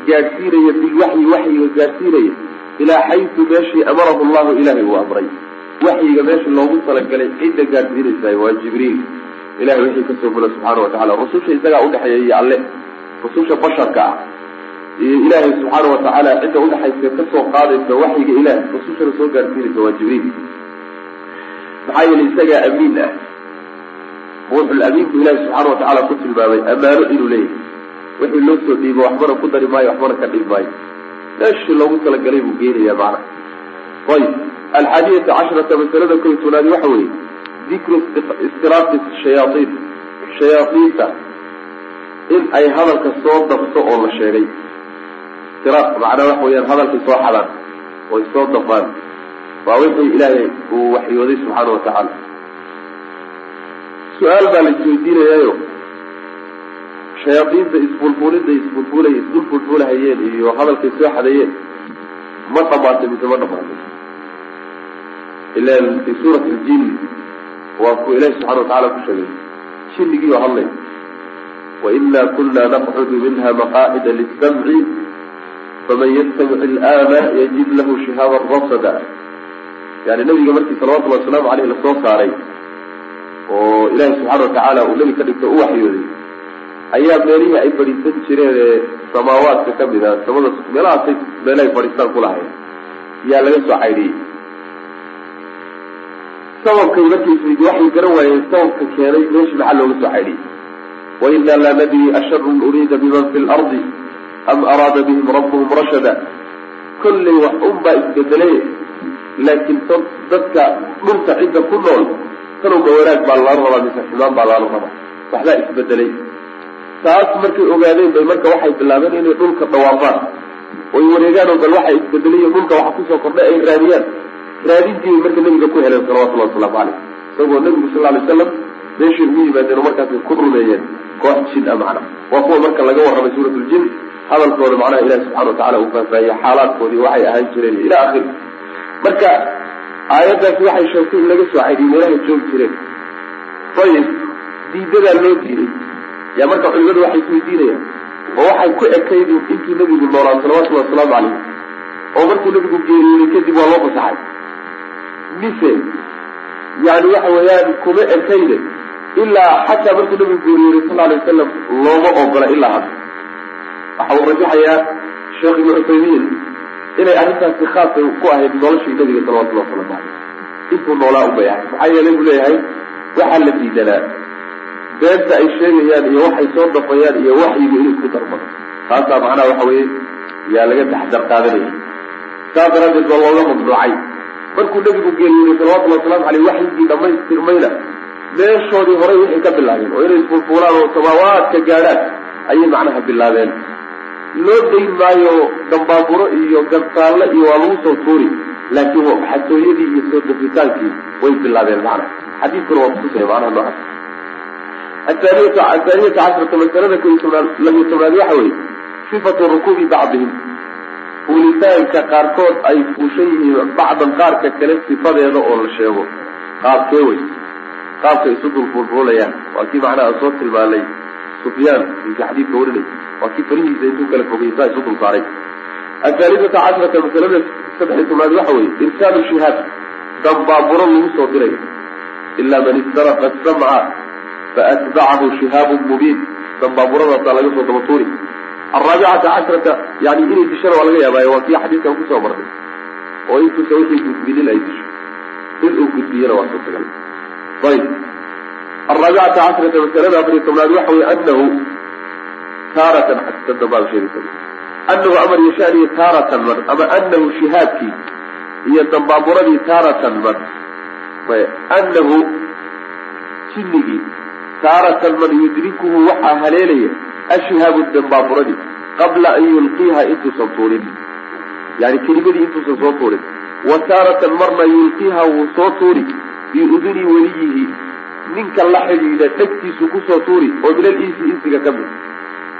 gaadhsiinaya bilwaxyi waxyiga gaadhsiinaya ilaa xaysu meeshii amarahu llahu ilahay uu amray waxyiga meesha loogu talagalay cidda gaadhsiinaysaay waa jibriil. Ilahay wixii ka soo fula subxaana watacala rususha isagaa udhexeeya iyo alle. Rususha basharka ah. Iyo ilaahay subxaana watacaala cidda udhexaysa ka soo qaadaysa waxyiga ilaah. Rusushana soo gaadhsiinaysa waa jibriil. Maxaa yeelay isagaa amiin ah. Ruuxulamiinku ilahi subxaana watacaala ku tilmaamay ammaano inuu leeyahay. Wixii loo soo dhiibo waxbana ku dari maayo waxbana ka dhib maayo. Meeshii loogu talagalay buu geenaya macna ayib alxaadiyata casharata masalada koy tobnaadi waxa weeye dikru istiraati shayaaiin shayaaiinta in ay hadalka soo dabto oo la sheegay istiraaq macnaa waxa weyaan hadalkay soo xadaan oy soo dabaan waa wixii ilaahay uu waxyooday subxaana watacaala su'aal baa la isweydiinayaayo shayaaiinta isfulfulidda isfulfulay isdul fulfulahayeen iyo hadalkay soo xadayeen ma dhamaatay mise ma dhamaatay ilan fi suurati ljin waa kuwa ilahi subxana watacala ku sheegay jinnigii oo hadlay waina kuna naqcudu minha maqaacida lisamci faman yastamic ilaana yajid lahu shihaaban rasada yani nabiga markii salawatullahi wasalaamu aleyh la soo saaray oo ilaahi subxaana watacaala uu nebi ka dhigto u waxyooday ayaa meelihii ay fadhiisan jireen ee samaawaadka ka mid a samada meelahaasay meelahay fadhiistaan kulahayn yaa laga soo caydhiyey sababkay markiis waxay garan waayeen sababka keenay meeshii maxaa looga soo caydhiyey wainaa laa nadri asharun uriida biman fi lardi am araada bihim rabbuhum rashada. Kollay wax unbaa isbedelay laakiin dadka dhulka cidda ku nool tanowba wanaag baa lala rabaa mise xumaan baa lala rabaa. Waxbaa isbedelay taas markay ogaadeen bay marka waxay bilaabeen inay dhulka dhawaafaan oy wareegaan oo bal waxa isbedelayo dhulka waxa ku soo kordhay ay raadiyaan raadintii marka nabiga ku heleen salawatullahi wasalaamu caleyh isagoo nabigu sal alay slam meeshay ugu yimaadeen oo markaasay ku rumeeyeen koox jin a macna waa kuwa marka laga warramay suurat ljin hadalkooda macnaha ilahi subxana watacala uu faahfaahiyey xaalaadkoodii waxay ahaan jireen ila akhiri marka aayaddaasi waxay sheegtay in laga soo caydiy meelahay joogi jireen. Ayib diidadaa loo diiday yaa marka culimadu waxay isweydiinayaan oo waxay ku ekayd intuu nebigu noolaa salawatullahi wasalaamu calayh. Oo markuu nebigu geeriyooday kadib waa loo fasaxay mise yani waxa weeyaan kuma ekayne ilaa xataa markuu nabigu geeriyooday sal alay wasalam looma ogola ilaa hadda. Waxa uu rajaxayaa sheekh ibnu cuthaymiin inay arrintaasi khaasay ku ahayd noloshii nabiga salawatullahi waslamu caleyh intuu noolaa unbay ahayd maxaa yeelay buu leeyahay waxaa la diidanaa. Beenta ay sheegayaan iyo waxay soo dhafayaan iyo waxyigu inuu isku darmado. Taasaa macnaha waxa weeye yaa laga taxdar qaadanaya saas daraaddeed baa looga mamnuucay markuu nebigu geeriyooday salawatullahi waslamu caleyh waxyigii dhamaystirmayna meeshoodii horay waxay ka bilaabeen oo inay isfulfuulaan oo samaawaadka gaadhaan ayay macnaha bilaabeen loo dayn maayo dambaaburo iyo gantaalle iyo waa lagu soo tuuri laakiin xatooyadii iyo soo dafitaankii way bilaabeen macna xadiidkuna waa kutusaya macnaha noocaas athaaniyata athaaniyata cashrata masalada ko iyo tobnaad labiyo tobnaad waxa weeye sifatu rukuubi bacdihim fuulitaanka qaarkood ay fuushan yihiin bacdan qaarka kale sifadeeda oo la sheego. Qaabkee wey? Qaabka isu dulfuulfuulayaan waa kii macnaha soo tilmaanay sufyaan ninka xadiidka warinay. Waa kii farihiisa intuu kala fogeysaa isu dul saaray athaalithata cashrata masalada saddexiy tobnaad waxa weeye irsaalu shihaab dambaaburo lagu soo diray. Ilaa man istaraqa samca faatbacahu shihaabun mubiin. Dambaaburadaasaa laga soo daba tuuri alraabicata cashrata yani inay dishana waa laga yaabaayo waa kii xadiidkan ku soo marnay oo intuusa wixii gudbinin ay disho in uu gudbiyana waa suurtagal ayb alraabicata cashrata masalada afariy tobnaad waxa weye anahu taaratan xadiiska dambaaba sheegaysa anahu amar yashaaniyo taaratan man ama anahu shihaabkii iyo dambaaburadii taaratan man anahu jinnigii taaratan man yudrikuhu waxaa haleelaya ashihaabu dambaaburadii qabla an yulqiiha intuusan tuurin yani kelimadii intuusan soo tuurin wa taaratan marna yulqiiha wuu soo tuuri biuduni weliyihi ninka la xidhiidha dhegtiisu ku soo tuuri oo min alinsi insiga ka mid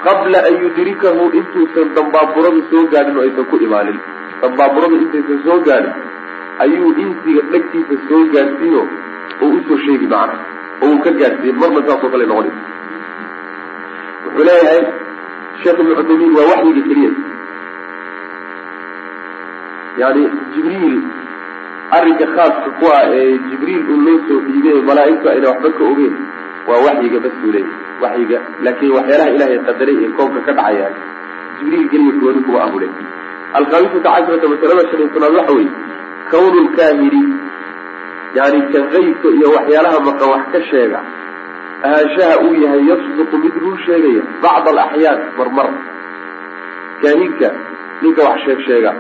qabla an yudrikahu intuusan dambaaburadu soo gaadhin oo aysan ku imaanin dambaaburadu intaysan soo gaadhin ayuu insiga dhegtiisa soo gaadhsiino oo u soo sheegi macna oo uu ka gaadhsiiye marna saasoo kale noqoni wuxuu leeyahay sheekh ibnu cuthaymiin waa waxyiga keliya. Yani jibriil arrinka khaaska ku ah ee jibriil uu loo soo dhiibay malaa'igtu ayna waxba ka ogeyn waa waxyiga bas buu leeyahay waxyiga. Laakiin waxyaalaha ilaahay qadaray ee koonka ka dhacayaan jibriil keliya gooni kuma ahule alkhamisata cashrata masalada shan iyo tobnaad waxa weeye kawnu lkaahiri yani ka qaybka iyo waxyaalaha maqan wax ka sheega ahaanshaha uu yahay yasduqu mid run sheegaya bacda alaxyaan marmar. Kaahinka ninka wax sheeg sheega.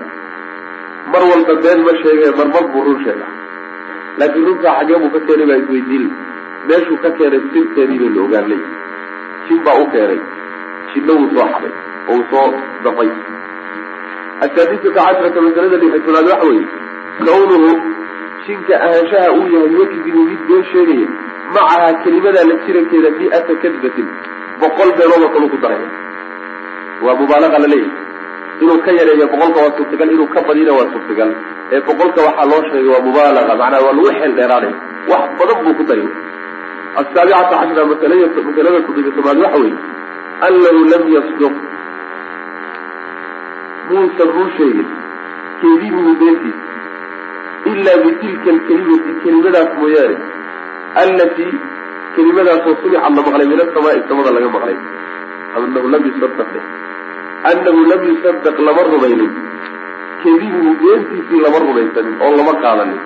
Mar walba been ma sheegay marmar buu run sheega laakiin runtaa xaggee buu ka keenay baa isweydiin meeshuu ka keenay sirteedii bay la ogaanay. Jin baa u keenay. Jinna wuu soo xaday oo uu soo dafay. Asaadisata cashrata masalada lixitolaad waxa weeye kawnuhu jinka ahaanshaha uu yahay yakdibu mid been sheegaya macaha kelimadaa la jirankeeda mi'ata kadbatin boqol beenoodoo kalu ku daraya waa mubaalaqa la leeyahay. Inuu ka yareeyo boqolka waa suurtagal inuu ka badina waa suurtagal. Ee boqolka waxaa loo sheegay waa mubaalaga macnaa waa lagu xeel dheeraanaya wax badan buu ku dari asaabicata cashra masalada somaali waxa weeye annahu lam yasduq. Muusan ruu sheegin kedibuhu beentiisa ilaa bitilka alkelimati kelimadaas mooyaane allatii kelimadaasoo sumicad la maqlay min asamaai samada laga maqlay anahu lam yusadaq annahu lam yusadaq lama rumaynin kedibuhu beentiisii lama rumaysanin oo lama qaadanin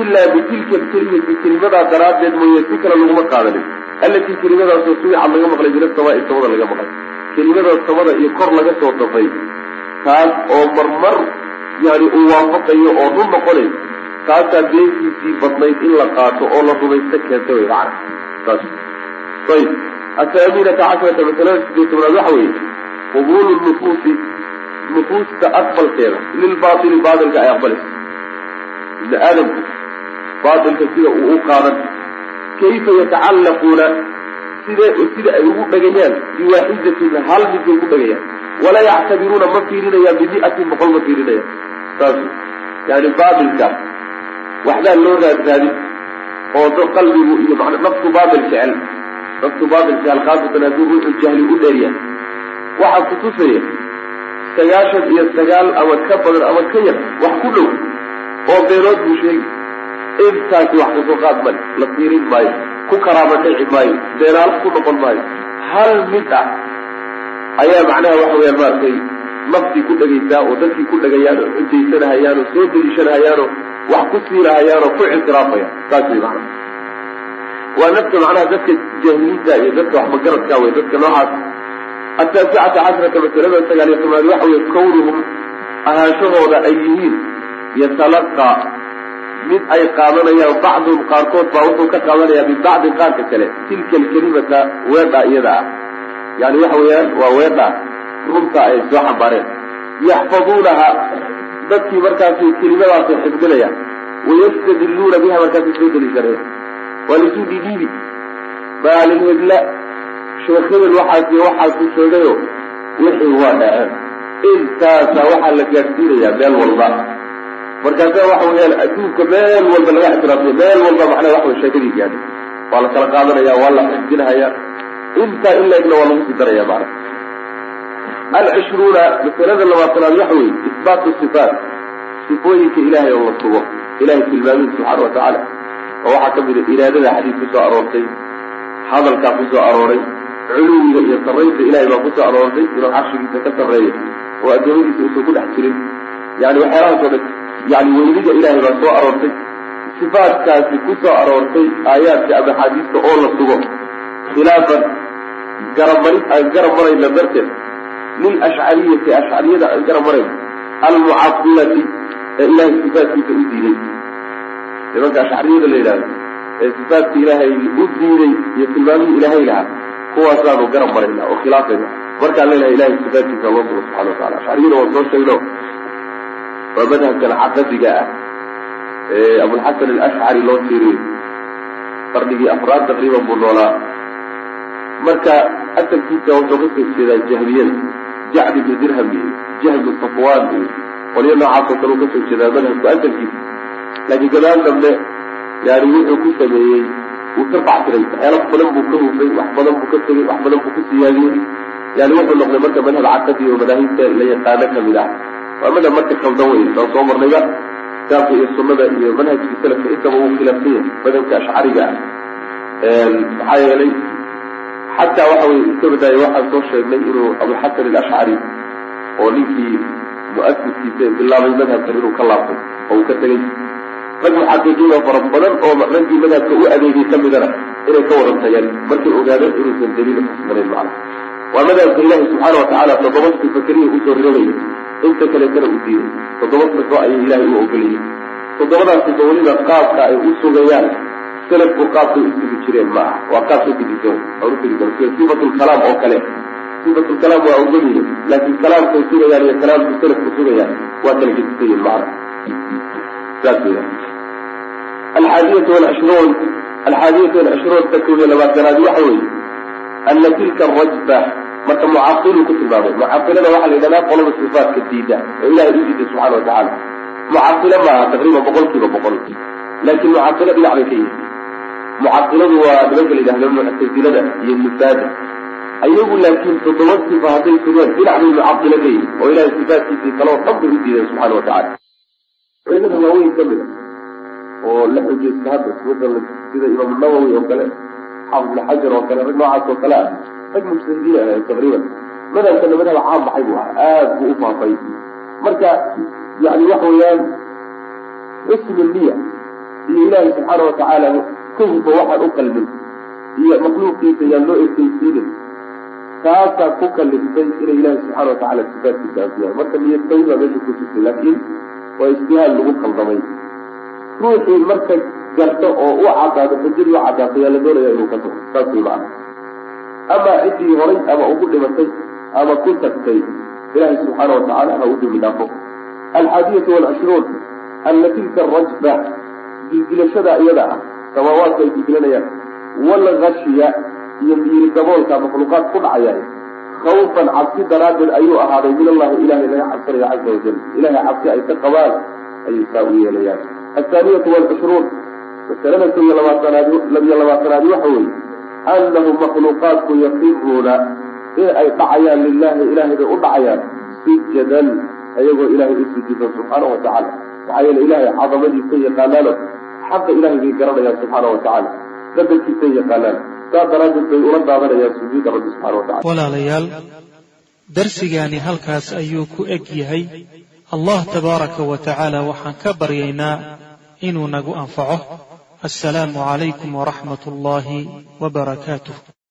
ilaa bitilka alkelimati kelimadaa daraaddeed mooye si kale laguma qaadanin allatii kelimadaasoo sumicad laga maqlay min asamaai samada laga maqlay kelimada samada iyo kor laga soo dafay taas oo marmar yani uu waafaqayo oo run noqonay taasaa beentiisii badnayd in la qaato oo la rumaysto keenta way macana saas ayib athaaminata casharata masalada sideed tobnaad waxa weeye qubuulu nufuusi nufuusta aqbalkeeda lilbaatili baatilka ay aqbalayso. Ibni aadamku baatilka sida uu u qaadan kayfa yatacallaquuna side sida ay ugu dhegayaan biwaaxidatin hal mid bay ku dhegayaan. Walaa yactabiruuna ma fiirinayaan bimiatin boqol ma fiirinayaan. Saas yani baatilka waxbaa loo raadraadin oo da qalbigu iyo man naftu baatil jecel naftu baatil jecel khaasatan hadduu ruuxu jahli u dheeryahay waxaa kutusaya sagaashan iyo sagaal ama ka badan ama ka yar wax ku dhow oo beenood buu sheegi intaasi wax ka soo qaad male la fiirin maayo ku karaama dhici maayo beenaal ku noqon maayo. Hal mid ah ayaa macnaha waxa weyaan maaragtay naftii ku dhegaysaa oo dadkii ku dhegayaan oo xujaysanahayaan oo soo deliishanahayaan oo wax ku siilahayaan oo ku ictiraafayaan saas way waa nafta macnaha dadka jahiliinta iyo dadka waxmagaradka wey dadka noocaas. Ataasicata cashrata masalada sagaal iyo tobnaad waxa weye kawnuhum ahaanshahooda ay yihiin yatalaqaa mid ay qaadanayaan bacduhum qaarkood baa wuxuu ka qaadanayaa min bacdin qaarka kale. Tilka alkelimata weedha iyada ah. Yani waxa weeyaan waa weedha runta ay soo xambaareen. Yaxfaduunaha dadkii markaasi kelimadaasay xifdinayaan wayastadiluuna biha markaasay soo deliishanayaan waa laisuu dhidhiibi maalin hebla sheekh hebel waxaasi waxaasu sheegayo wixii waa dhaceen. Intaasa waxaa la gaadhsiinayaa meel walba. Markaasa waxa weyaan adduunka meel walba laga ictiraafsay meel walba macnaha waxa wey sheekadii gaadhay. Waa la kala qaadanaya waa la xifdinahaya intaa in laegna waa lagu sii daraya macna alcishruuna masalada labaatanaad waxa weeye isbaatu sifaat sifooyinka ilaahay oo la sugo ilahay tilmaamihi subxaana watacaala oo waxaa ka mid a iraadada xadiis ku soo aroortay hadalkaa ku soo arooray culuwiga iyo sarraynta ilahay baa ku soo aroortay inuu carshigiisa ka sarreeyo oo addoomadiisa uusan ku dhex jirin. Yani waxyaalahaas oo dhan yani weynida ilahay baa soo aroortay. Sifaatkaasi ku soo aroortay aayaadka ama axaadiista oo la sugo khilaafan garabmarid aan garab marayna darteed lilashcariyati ashcariyada aan garab marayno almucailati ee ilahay sifaatkiisa u diiday nimanka ashcariyada la yidhahdo ee sifaatka ilaahay u diiday iyo tilmaamihii ilaahay lahaa kuwaasaanu garab marayna oo khilaafayna markaan leenahay ilahay sifaatkiisa loo sugo subxana watacala ashcariyada waan soo sheegno waa madhabkan caqadiga ah ee abulxasan alashcari loo tiiriyo qarnigii afraad taqriiban buu noolaa marka asalkiisa wuxuu ka soo jeedaa jahmiyada jacd ibnu dirham iyo jahmu safwan iyo qolyo noocaasoo kale ka soo jeedaa madhabku asalkiisa laakiin gadaal dambe yani wuxuu ku sameeyey wuu ka bactiray waxyaala badan buu ka hufay wax badan buu ka tegey wax badan buu ku siyaadiyey. Yani wuxuu noqday marka madhab caqadi oo madaahibta la yaqaano ka mid ah. Waa madhab marka khaldan wey saan soo marnayba kitaabka iyo sunada iyo manhajkii salafka intaba uu khilaafsan yahay madhabka ashcariga ah. Maxaa yeelay xataa waxa weye iska badaaya waxaan soo sheegnay inuu abulxasan alashcari oo ninkii mu'asiskiisa bilaabay madhabkan inuu ka laabtay oo uu ka tegey rag muxaqiqiin oo fara badan oo raggii madhabka u adeegay ka midana inay ka wadan tageen markay ogaadeen inuusan daliil uxusnayn macna waa madhabka ilaahi subxaana watacaala toddoba sifa keliya u soo rirobayay inta kaleetana u diiday. Toddoba sifo ayay ilaahay u ogolayay toddobadaas sifo weliba qaabka ay u sugayaan salafku qaabkay u sugi jireen ma aha. Waa qaab ka gedisan aan utegi sida sifatulkalaam oo kale. Sifatulkalaam waa ogolyihin laakiin kalaamkay sugayaan iyo kalaamkay salafku sugayaan waa kala gedisan yihiin macna saas weya alxaadiyatu walcishruun alxaadiyatu walcishruun koob iyo labaatanaad waxa weeye. Ana tilka arajfa marka mucailuu ku tilmaamay. Mucailada waxaa la yidhahdaa qolada sifaatka diida oo ilahay u diiday subxana watacaala mucailo maaha taqriiban boqol boqol. Laakin mucailo dhinac bay ka yihi mucailadu waa nimanka la yidhahdo muctasilada iyo nufaada ayagu laakiin toddoba sifa hadday sugeen dhinac bay mucailo ka yihi oo ilahay sifaatkiisii kaleo dhan bay u diideen subxana watacala waaweyn ka mida oo la xujaysta hadda sida imaam nawowi oo kale xaafid xajar oo kale rag noocaas oo kale ah rag mujtahidiin ahayn taqriiban. Madhabkana madhab caam baxay buu ahaa aad buu u faafay. Marka yani waxa weeyaan xusnu niya iyo ilaahay subxaana watacaala ka hufa waxaan u qalmin iyo makhluuqiisa yaan loo ekeysiinin taasaa ku kaliftay inay ilaahay subxaana watacaala sifaadkiisa anfiyaan marka niyadsayn baa meesha ku jirtay laakiin waa ijtihaad lagu qaldamay ruuxii marka garto oo u cadaato xujadii u cadaato yaa la doonaya inuu ka tago saas way macana ama ciddii horay ama ugu dhimatay ama ku tagtay ilahay subxaana watacaala ha u dimi dhaafo. Alxaadiyatu walcishruun ana tilka arajfa dilgilashada iyada ah samaawaadka ay dilgilanayaan walgashiya iyo miiri daboolka makhluuqaad ku dhacayaan. Khawfan cabsi daraaddeed ayuu ahaaday min allahi ilahay laga cabsanayo caza wajal ilahay cabsi ay ka qabaan ayay saa u yeelayaan. Athaaniyatu walcishruun masalada ko iyo labaatanaad labiyo labaatanaadi waxa weeye. Annahu makhluuqaadku yaqiruuna in ay dhacayaan lilahi ilahay bay u dhacayaan sujadan ayagoo ilahay u sujuudan subxaana wa tacala maxaa yeele ilahay cadamadiisa yaqaanaano xaqa ilahay bay garanayaan subxaana wa tacaala. Yaqaanaan. Saas daraaddeed bay ula daadanayaan sujuuda rabbi subxana wa walaalayaal darsigaani halkaas ayuu ku eg yahay. Allah tabaaraka wa tacaala waxaan ka baryaynaa inuu nagu anfaco. Assalaamu calaykum waraxmat ullaahi wabarakaatuh